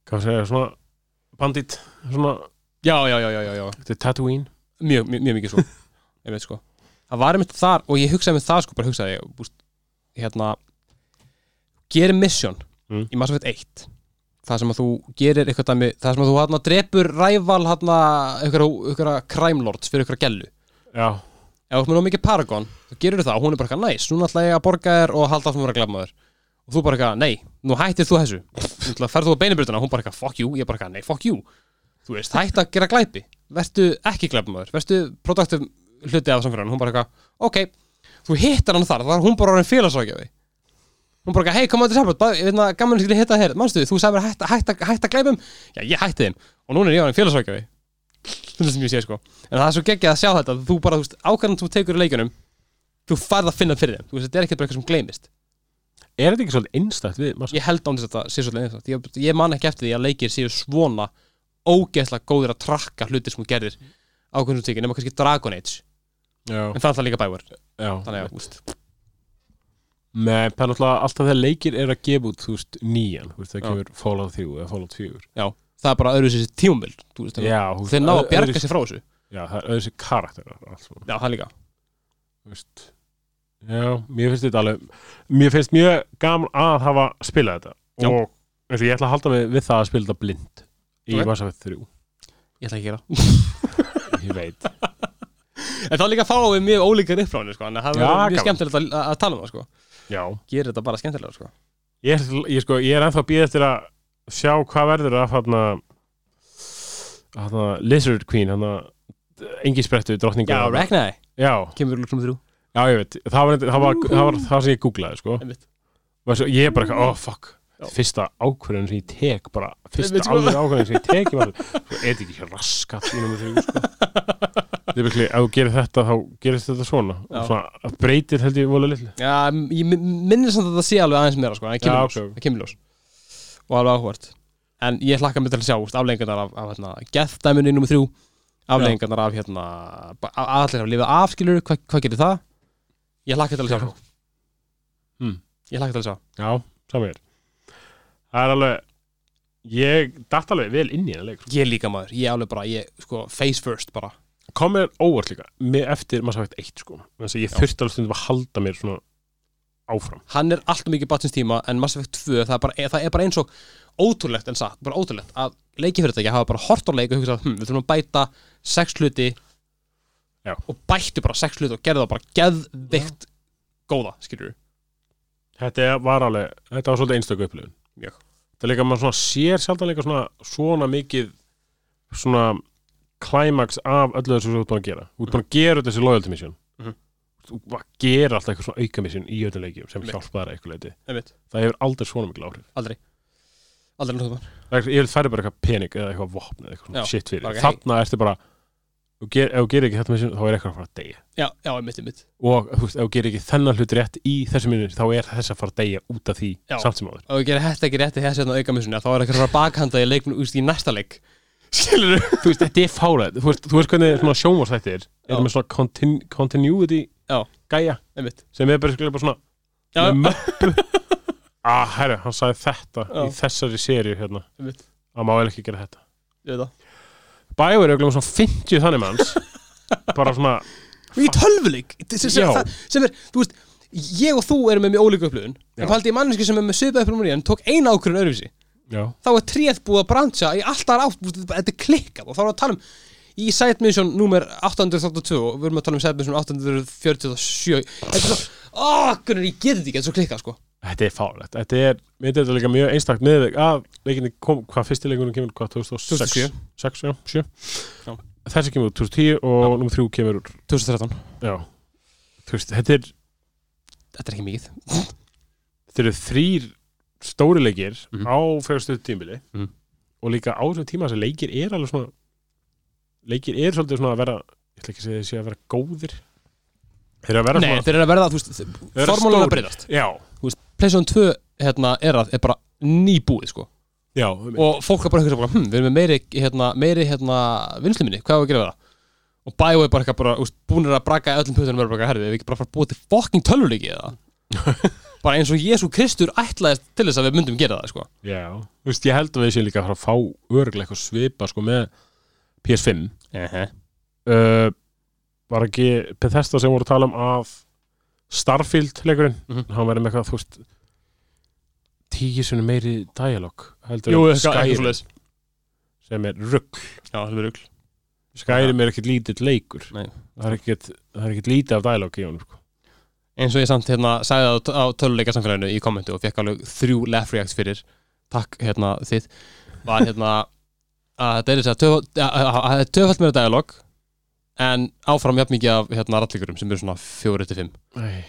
hvað segja, svona bandit, svona,
Já, já, já, já, já,
þetta er Tatooine.
Mjög, mjög, mjög mikið svo. (laughs) Ég veit sko. Það var einmitt þar og ég hugsaði með það sko bara hugsaði ég búst, hérna gerir mission
Mm.
í Mass Effect 1 það sem að þú gerir eitthvað dæmi það sem að þú hérna drepur ræval hérna einhverja crime lords fyrir einhverja gellu.
Já,
ef þú ert með nú mikið Paragon þá gerir það og hún er bara eitthvað næs núna ætla ég að borga þér og halda áfram að vera glæfmaður og þú bara eitthvað, nei, nú hættir þú þessu. Nú ætla að ferð þú á beinibrutuna hún bara eitthvað, fuck you, ég bara eitthvað, nei, fuck you þú veist, hætt að gera glæpi. Vertu ekki glæfmaður, vertu produktiv hluti af samfélaginu, hún bara eitthvað, ok þú hittar hann þar, það er hún bara orðin félagsrákjafi hún bara eitthvað, hei, koma að þetta saman ég veit að gaman að hitta þér, manstu, þú sagði mér hætt, hætt, hætt að glæpum, já, ég hætti þeim. Og núna er ég orðin félagsrákjafi stundum sem ég sé sko. En það er svo geggjað að sjá þetta þú bara, þú veist, ákvæðan ógeðslega góðir að trakka hlutir sem þú gerðir ákvæðan þú tekir, nema kannski Dragon Age.
Já,
en það er það líka bævar, þannig að, veist
Nei, það er náttúrulega alltaf þegar leikir er að gefa út, þú veist, nýjan þú veist, það kemur Fallout 3 eða Fallout 4
já, það er bara öðru sér tímumil þú veist, þeir ná að bjarga sér frá þessu.
Já, það er öðru sér karakterar allt svona.
já, það líka,
Þú veist Já, mér finnst þetta alveg Mér finnst mjög gaman að hafa spilað þetta.
Já.
og eins og ég ætla að halda mig við það að spila þetta blind í
Ok.
okay. Effect 3
ég ætla ekki að gera (laughs)
Ég veit
en þá líka fáum við mjög ólíkar uppráðinu sko, en það er mjög skemmtilegt að, að, tala um það sko. Gerir þetta bara skemmtilega sko.
Ég ég, sko, ég er ennþá að býða eftir að sjá hvað verður af þarna hana, Lizard Queen hana, engi sprettu drottninga
Já, Ragnæði,
já,
kemur úr sem þrjú
já, ég veit það var, það var, það var það sem ég googlaði sko. Ég er bara eitthvað, oh fuck. Fyrsta ákvörðun sem ég tek bara, fyrsta
sko.
alveg ákvörðun sem ég tek ég bara, svo er ekki raskat í nummer þrjú sko. þetta er virkli, ef þú gerir þetta þá gerist þetta svona,
Já.
svona að breytir held ég vola litlu.
Já, ég mi- minnir samt að það sé alveg aðeins meira sko, það
Já,
kemur ljós,
ok.
það kemur ljós. Og alveg áhvert en ég hlakka mig til að sjá afleggingarnar af, af hérna, gethdæminu nummer þrjú. Afleggingarnar af hérna allir af skilur, hva, hvað gerir það? Ég hlakka til að sjá
Hmm.
ég hlakka til að sjá.
Já, er það er alveg ég datt alveg vel inn í hennar leik sko.
ég líka maður, ég alveg bara, ég sko face first bara,
kom mér óvart líka með eftir maður sagt eitt sko. Þannig að ég þurfti alveg stundum að halda mér svona áfram.
Hann er alltaf mikið batsins tíma en Mass Effect 2, það er bara, það er bara eins og ótrúlegt en satt, bara ótrúlegt að leikifyrirtæki hafa bara hort á leik og hugsað, hm, við þurfum að bæta sex hluti
Já.
og bættu bara sex hluti og gerðu það bara geðvikt góða, skilur
þetta var alveg, þetta var svolítið einstöku upplifun
Mjög.
það er líka maður svona sér sjaldan líka svona, svona mikið svona climax af öllu þessu sem þú ert búin að gera. Þú ert búin að gera þessi loyalty mission.
Mhm.
þú bara gera alltaf eitthvað svona auka mission í öllum leikjum sem
Einmitt.
hjálpa þær eitthvað leiti það hefur aldrei svona mikil áhrif.
Aldrei. Aldrei náttúrulega
það ég vil færi bara eitthvað pening eða eitthvað vopn eða eitthvað shit fyrir.
Bara
þarna ertu bara þú ef þú gerir ekki þetta mission þá er eitthvað að fara að deyja.
Já, já, einmitt, einmitt.
Og þú veist, ef þú gerir ekki þennan hlut rétt í þessu minni þá er þess að fara að deyja út af því
Já.
samt sem áður.
Og við gerum þetta ekki rétti þessi hérna auka missunni þá er eitthvað að bakhanda í leiknum úst, í næsta leik. Skilur (laughs)
þú veist, þetta er fárað þú veist, þú veist hvernig svona sjónvarsþættir
Já.
er með svona continu continuity
Já.
gæja
einmitt.
sem er bara, bara svona
já,
með möppu. (laughs) Ah, herru, hann sagði þetta í þessari séri hérna. Að má vel ekki gera þetta Bæver er með svona 50 þannig manns. (laughs) Bara svona
í tölvuleik sem, sem,
Já.
það- sem er, þú veist ég og þú erum með mjög ólíku upplöðun
Já.
en faldi ég manneski sem er með svipað upplöðun en tók eina ákvörðun öðruvísi
já,
þá er tréð búið að brancha í alltaf átt þú veist, þetta er klikkað og þá erum við að tala um í side mission númer 882 og við erum að tala um side mission 847 þetta er svo, aaa, hvernig ég gerði þetta ekki þetta er svo klikkað sko
þetta er fárað þetta er, mér finnst þetta líka mjög einstakt með að leikinni kom, hvað fyrsti leikunum kemur hvað, 2006?
2007.
6, já, 7
Já.
þessi kemur úr 2010 og nummer 3 kemur úr
2013
já, þú veist, þetta er
þetta er ekki mikið
þetta eru þrýr stóri leikir
Mhm.
á fjögstuð tímabili
Mhm.
og líka á þessum tíma þessi leikir er alveg svona leikir er svolítið svona að vera ég ætla ekki að segja þessi að vera góðir þeir eru að
Nei,
svona
þeir eru að verða, þú veist, formúlan að
stórir.
breyðast
já,
PlayStation 2 hérna, er, að, er bara nýbúið sko.
já,
og fólk er bara eitthvað bara, hm, við erum með meiri, hérna, meiri hérna, vinsluminni, hvað er að gera það og BioWare bara eitthvað bara, búinir að braka öllum putunum verður bara, herrið, við ekki bara fara að búa til fucking tölvuleiki eða (laughs) bara eins og Jésu Kristur ætlaðist til þess að við myndum gera það sko.
já þú veist, ég held að við séum líka að fara að fá örglega eitthvað svipa sko með PS5
uh -huh.
uh, var ekki Bethesda sem voru að tala um að Starfield leikurinn
Mhm.
hann verið með eitthvað, þú veist tíu sinni meiri dialog heldur Skyrim sem er rugg
Já, það er rugl
Skyrim er ekkert lítill leikur
Nei.
það er ekkert, er lítið af dialog í honum sko.
eins og ég samt hérna sagði það á töluleika samfélaginu í kommentu og fekk alveg þrjú laugh reacts fyrir takk hérna þið var hérna að þetta er þess að það er töfald meira dialog en áfram jafn mikið af hérna rallíkurum sem eru svona fjóri til fimm.
Nei.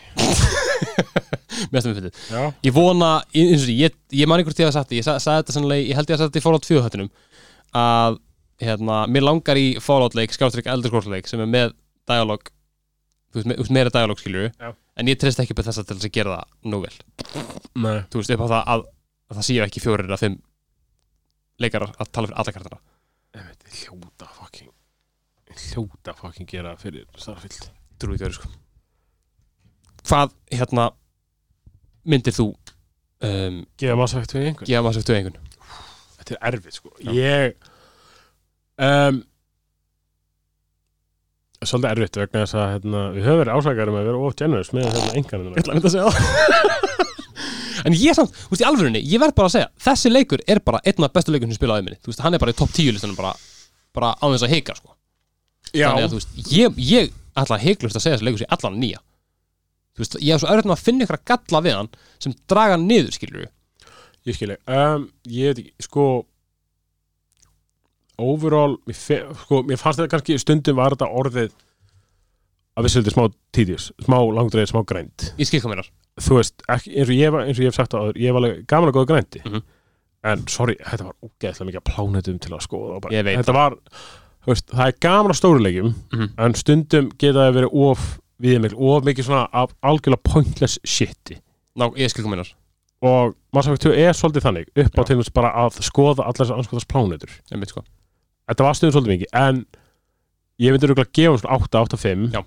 (laughs)
mest með fyndið.
Já,
ég vona, eins og því, ég, ég man einhvern tíð að sagt ég sa- sagði þetta sannlega, ég held ég að sagði þetta í Fallout 4 hættinum að hérna, mér langar í Fallout leik, skástrykk Elder Scrolls leik sem er með dialog þú veist, meira dialog skilur
Já.
en ég treyst ekki upp þess að til þess að gera það nú vel.
Nei.
Þú veist, upp á það að, að það séu ekki fjórir eða fimm leikarar að tala fyrir alla kartana.
Hljóta hljóta fucking gera fyrir Starfield.
Trúi ekki verið sko. Hvað, hérna myndir þú um,
gefa Mass Effect við einhvern?
gefa maður sér einhvern?
Þetta er erfitt sko.
Já.
ég um, svolítið erfitt vegna þess að hérna, við höfum verið ásakarum að vera of generous með hérna enganum
Ég ætla að mynda að segja það. (laughs) En ég samt, þú veist, í alvörunni, ég verð bara að segja Þessi leikur er bara einn af bestu leikur sem spilaði minni Þú veist, hann er bara í topp 10 listanum bara, bara á þess að hika, sko Þannig að, þú veist, ég, ég að heiklust að segja þessi leikur sér allan nýja. Þú veist, ég hef svo örðum að finna ykkur að galla við hann sem draga hann niður, skilur við
ég skilji. Um, ég veit ekki, sko overall mér, fe- sko, mér fannst þetta kannski stundum var þetta orðið að við svolítið smá tíðjus, smá langdreið, smá grænt.
Ég skil hvað mér
þú veist, ekki, eins, og ég, eins og ég hef sagt áður ég var gaman að góða grænti.
Mhm.
en sorry, þetta var ógeðslega mikið til að skoða og bara,
Ég veit.
Þetta var, veist, það er gaman á stóruleikjum
Mhm.
en stundum geta það verið of viðmikl, of mikið svona af algjörlega pointless shiti
Ná, ég skil mér
og Mass Effect 2 er svolítið þannig upp á til þess bara að skoða allar þessar anskoðast plánetur
Einmitt sko
þetta var stundum svolítið mikið en ég myndi rúglega gefa svona 8, 8, 5
Já.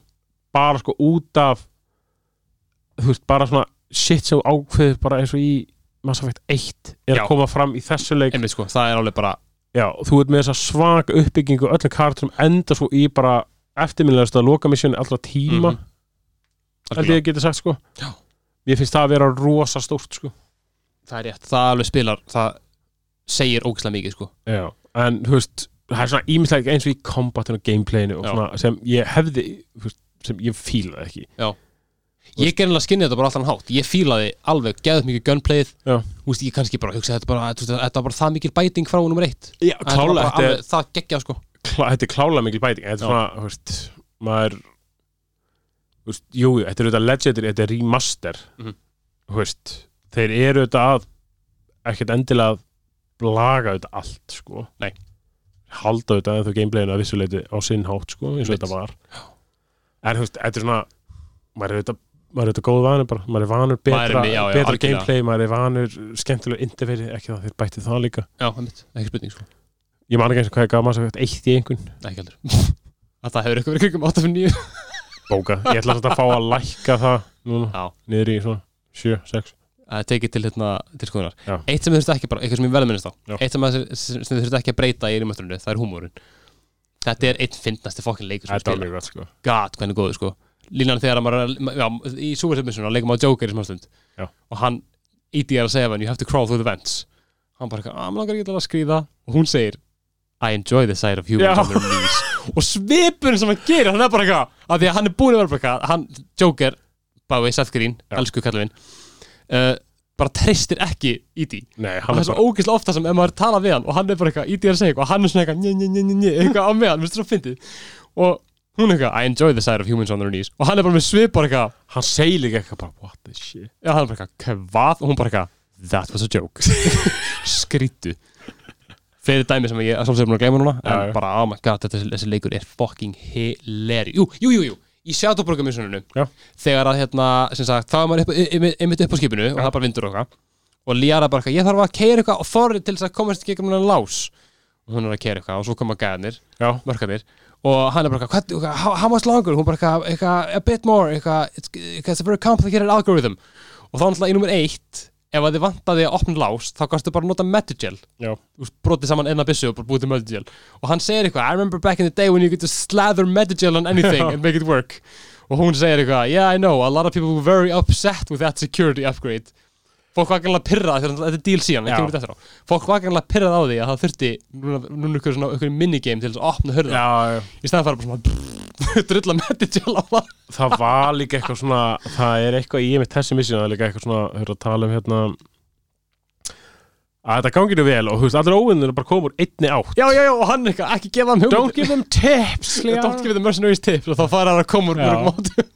bara sko út af þú veist, bara svona shit sem ákveður bara eins og í Mass Effect 1 er
Já.
að koma fram í þessu leik
Einmitt sko, það er alveg bara
Já, þú ert með þessa svaka uppbyggingu öllum karakterum enda svo í bara eftirminnilegast að loka missjónu allra tíma
Mhm.
held ég að geta sagt sko
Já.
Mér finnst það að vera rosa stórt sko
Það er rétt, það alveg spilar Það segir ógislega mikið sko
Já. En þú veist, það er svona ímislega eins og í combatinu og gameplayinu og
Já.
svona sem ég hefði, sem ég fílaði ekki
Ég gerðinlega skinni þetta bara allan hátt. Ég fílaði alveg, geðið mikið gunplayið.
Já.
Þú veist, ég kannski bara hugsa þetta þetta var bara það mikil bæting frá nummer eitt.
Já,
Þetta
klála, þetta
alveg, það geggja sko.
Þetta er klála mikil bæting. Þetta er svona, þú veist, maður þú veist, jú, þetta er auðvitað legendary, þetta er remaster.
Mhm.
þú veist, þeir eru auðvitað að ekkert endilega að blaga auðvitað allt, sko.
Nei.
halda auðvitað en þú gameplayinu að vissuleiti á sinn hátt, sko, eins og þetta var. En þú veist, þetta er svona maður er auðvitað maður er auðvitað góð vanur bara, maður er vanur betra,
er já, já,
betra gameplay, maður er vanur skemmtilega interferi, ekki það þeir bætti það líka.
Já, einmitt, ekki spurning sko.
Ég man ekki eins og hvað ég gaf maður sagt eitt í einhvern.
Ekki heldur. (laughs) Að það hefur eitthvað verið kringum 8-9 (laughs)
bóka, ég ætla að fá að lækka það núna,
Já.
niður í svona 7, 6
Það er tekið til hérna til skoðunar.
Já.
Eitt sem þurftu ekki bara, eitthvað sem ég vel minnist á.
Já.
Eitt sem, að- sem þurftu ekki að breyta í rímöfturinu Það er húmórin Þetta er einn fyndnasti fokkin leikur sem
þetta sko.
Gat, hvernig góðu sko Línan þegar að maður að- Já, í Submission leikum á Joker í smástund
Já.
Og hann E.D. er að segja hann You have to crawl through the vents Hann bara, eitthvað, "Ah, mig langar ekki að skrýða Og hún segir I enjoy the sight of humans on their knees Og svipurinn sem hann gerir, hann er bara eitthvað Af því að hann er búin að vera bara eitthvað Hann, Joker, bæði Seth Green,
Já.
elsku kallum uh, bara treystir ekki E.D.
nei,
og það
er
svo ógeðslega ofta sem ef maður tala við hann og hann er bara eitthvað, E.D. er að segja eitthvað og hann er svona eitthvað, njö, njö, njö, hún er eitthvað, I enjoy the sight of humans on their knees. Og hann er bara með svip bara eitthvað,
hann segir líka eitthvað bara what the shit?
Já hann er bara eitthvað, hvað? Og hún bara eitthvað, that was a joke. (laughs) Skrítu fleiri dæmi sem ég að svolítið búin að gleyma núna en bara, oh my god, þetta, þessi leikur er fucking hilarious, jú, jú, jú, jú í
Já.
þegar að hérna, sem sagt, þá er maður einmitt- upp á skipinu og það er bara vindur eitthvað. Og Liara bara eitthvað, ég þarf að keira eitthvað og þorri til þess að komast í gegnum hennar lás. Og hún er að keira eitthvað og svo koma gæðnir
já,
mörkarnir og hann er bara eitthvað, hvað, hvað, how, how much longer? Hún bara eitthvað, eitthvað, a bit more eitthvað, it's, it's a very complicated algorithm. Og þá náttúrulega í nummer eitt ef að þið vantaði að opna lás þá kannstu bara nota veist, brotið saman enna byssu og bara búið til Medigel og hann segir eitthvað, I remember back in the day when you could just slather Medigel on anything (laughs) and make it work. Og hún segir eitthvað, yeah I know, a lot of people were very upset with that security upgrade fólk var gæmlega pyrrað þegar þetta er DLC hann,
Já.
kemur þetta eftir á. Fólk var gæmlega pyrrað á því að það þurfti núna, ykkur, svona, minigame til þess að opna hörða
já, já.
í staðan fara bara svona (laughs) drulla Medigel á það
það var líka eitthvað svona það er eitthvað í mitt þessi missjón það er líka eitthvað svona, eru að tala um hérna að þetta gangir vel og þú veist, allir óvinnir bara koma úr einni átt.
Já, já, já, og hann eitthvað, ekki gefa þeim
don't give them tips (laughs)
don't give them mercenaries tips og þá fara hann að átum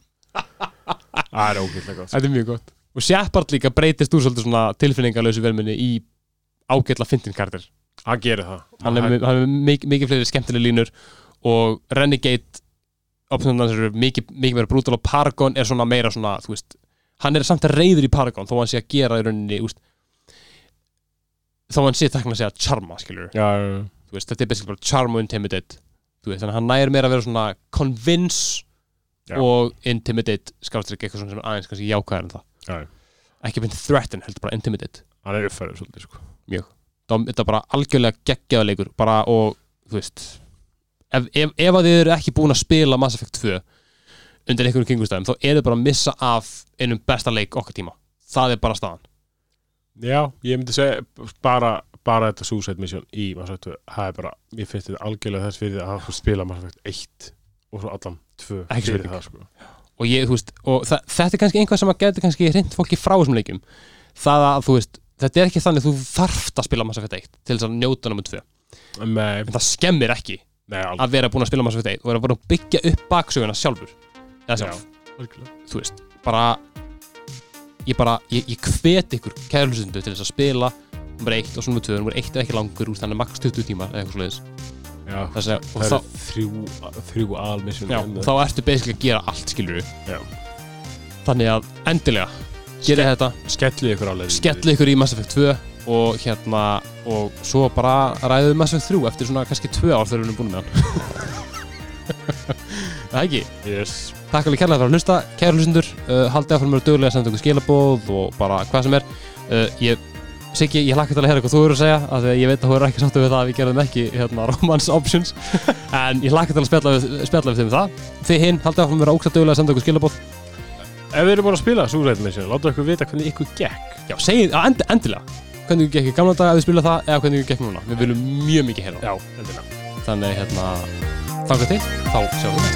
það er ógætlega gott
Þetta er mjög gott Og Shepard líka breytist úr svolítið svona tilfinningalösu velminni í ágætla fyndin kardir
hann gerir það.
Hann er, hann er mikið, mikið fleiri skemmtilega línur og Renegade opnum eru mikið, mikið meira brútal og Paragon er svona meira svona, veist hann er samt að reyður í Paragon þó hann sé að gera í rauninni úst, þó hann sé takna að segja charma, veist, þetta er basically bara charm og intimidate veist, þannig að hann næri meira að vera svona convince
Já.
og intimidate skástrík eitthvað svona sem er aðeins kannski jákvæðar en það
Já, já.
ekki beint threaten, heldur bara intimidate
hann er uppfærið svolítið sko.
þá þetta er bara algjörlega geggjaða leikur bara og, þú veist ef, ef, ef að þið eru ekki búin að spila Mass Effect 2 undir einhverjum kringustæðum þá eru þið bara að missa af einum besta leik okkar tíma það er bara staðan
já, ég myndi segja bara, bara þetta Suicide Mission í Mass Effect 2 það er bara, ég finnst þetta algjörlega þess fyrir að spila Mass Effect 1 og svo allan 2
Ekki
fyrir það sko.
Og, ég, veist, og þa þetta er kannski einhvað sem að getur kannski hreint fólki frá þessum leikjum. Það að þú veist, þetta er ekki þannig þú þarft að spila Mass Effect 1 til þess að njóta nummer 2
Nei,
en það skemmir ekki
nei,
að vera búin að spila Mass Effect 1 og vera búin að byggja upp baksöguna sjálfur. Eða sjálf, þú veist bara ég bara, ég, ég hvet ykkur kærlusundu til þess að spila nummer 1 og svo nummer 2, nummer 1 er ekki langur úr þannig max 20 tímar eða eitthvað svoleiðis
Já,
Þess að, og
það
þá,
eru þrjú, þrjú almission
já, þá ertu basically að gera allt skilur þannig að endilega gera þetta,
Skellið ykkur álega
skelli ykkur í Mass Effect 2 og hérna og svo bara ræðum Mass Effect 3 eftir svona kannski 2 ár þegar við erum búin með hann. (laughs) Það ekki?
Yes.
Takk alveg kærlega fyrir að hlusta, kæru hlustendur uh, haldið áfram mér dögulega að senda okkur skilabóð og bara hvað sem er. Uh, ég, Siggi, ég hlakka til að heyra hvað þú eru að segja af því að ég veit að þú eru ekki sáttu við það að við gerðum ekki hérna, (laughs) romance options. En ég hlakka til að spjalla við, spjalla við þeim um það. Þið hinn, haldið áfram mér ókslega dögulega að senda okkur skilabóð
Ef við erum búin að spila Súrætt Mission, láta okkur vita hvernig ykkur gekk.
Já, segið, end, endilega. Hvernig við gekk í gamla daga að við spila það eða hvernig við gekk núna? Við viljum mjög mikið
endilega.
Þannig, hérna, þangað til, þá sjáum við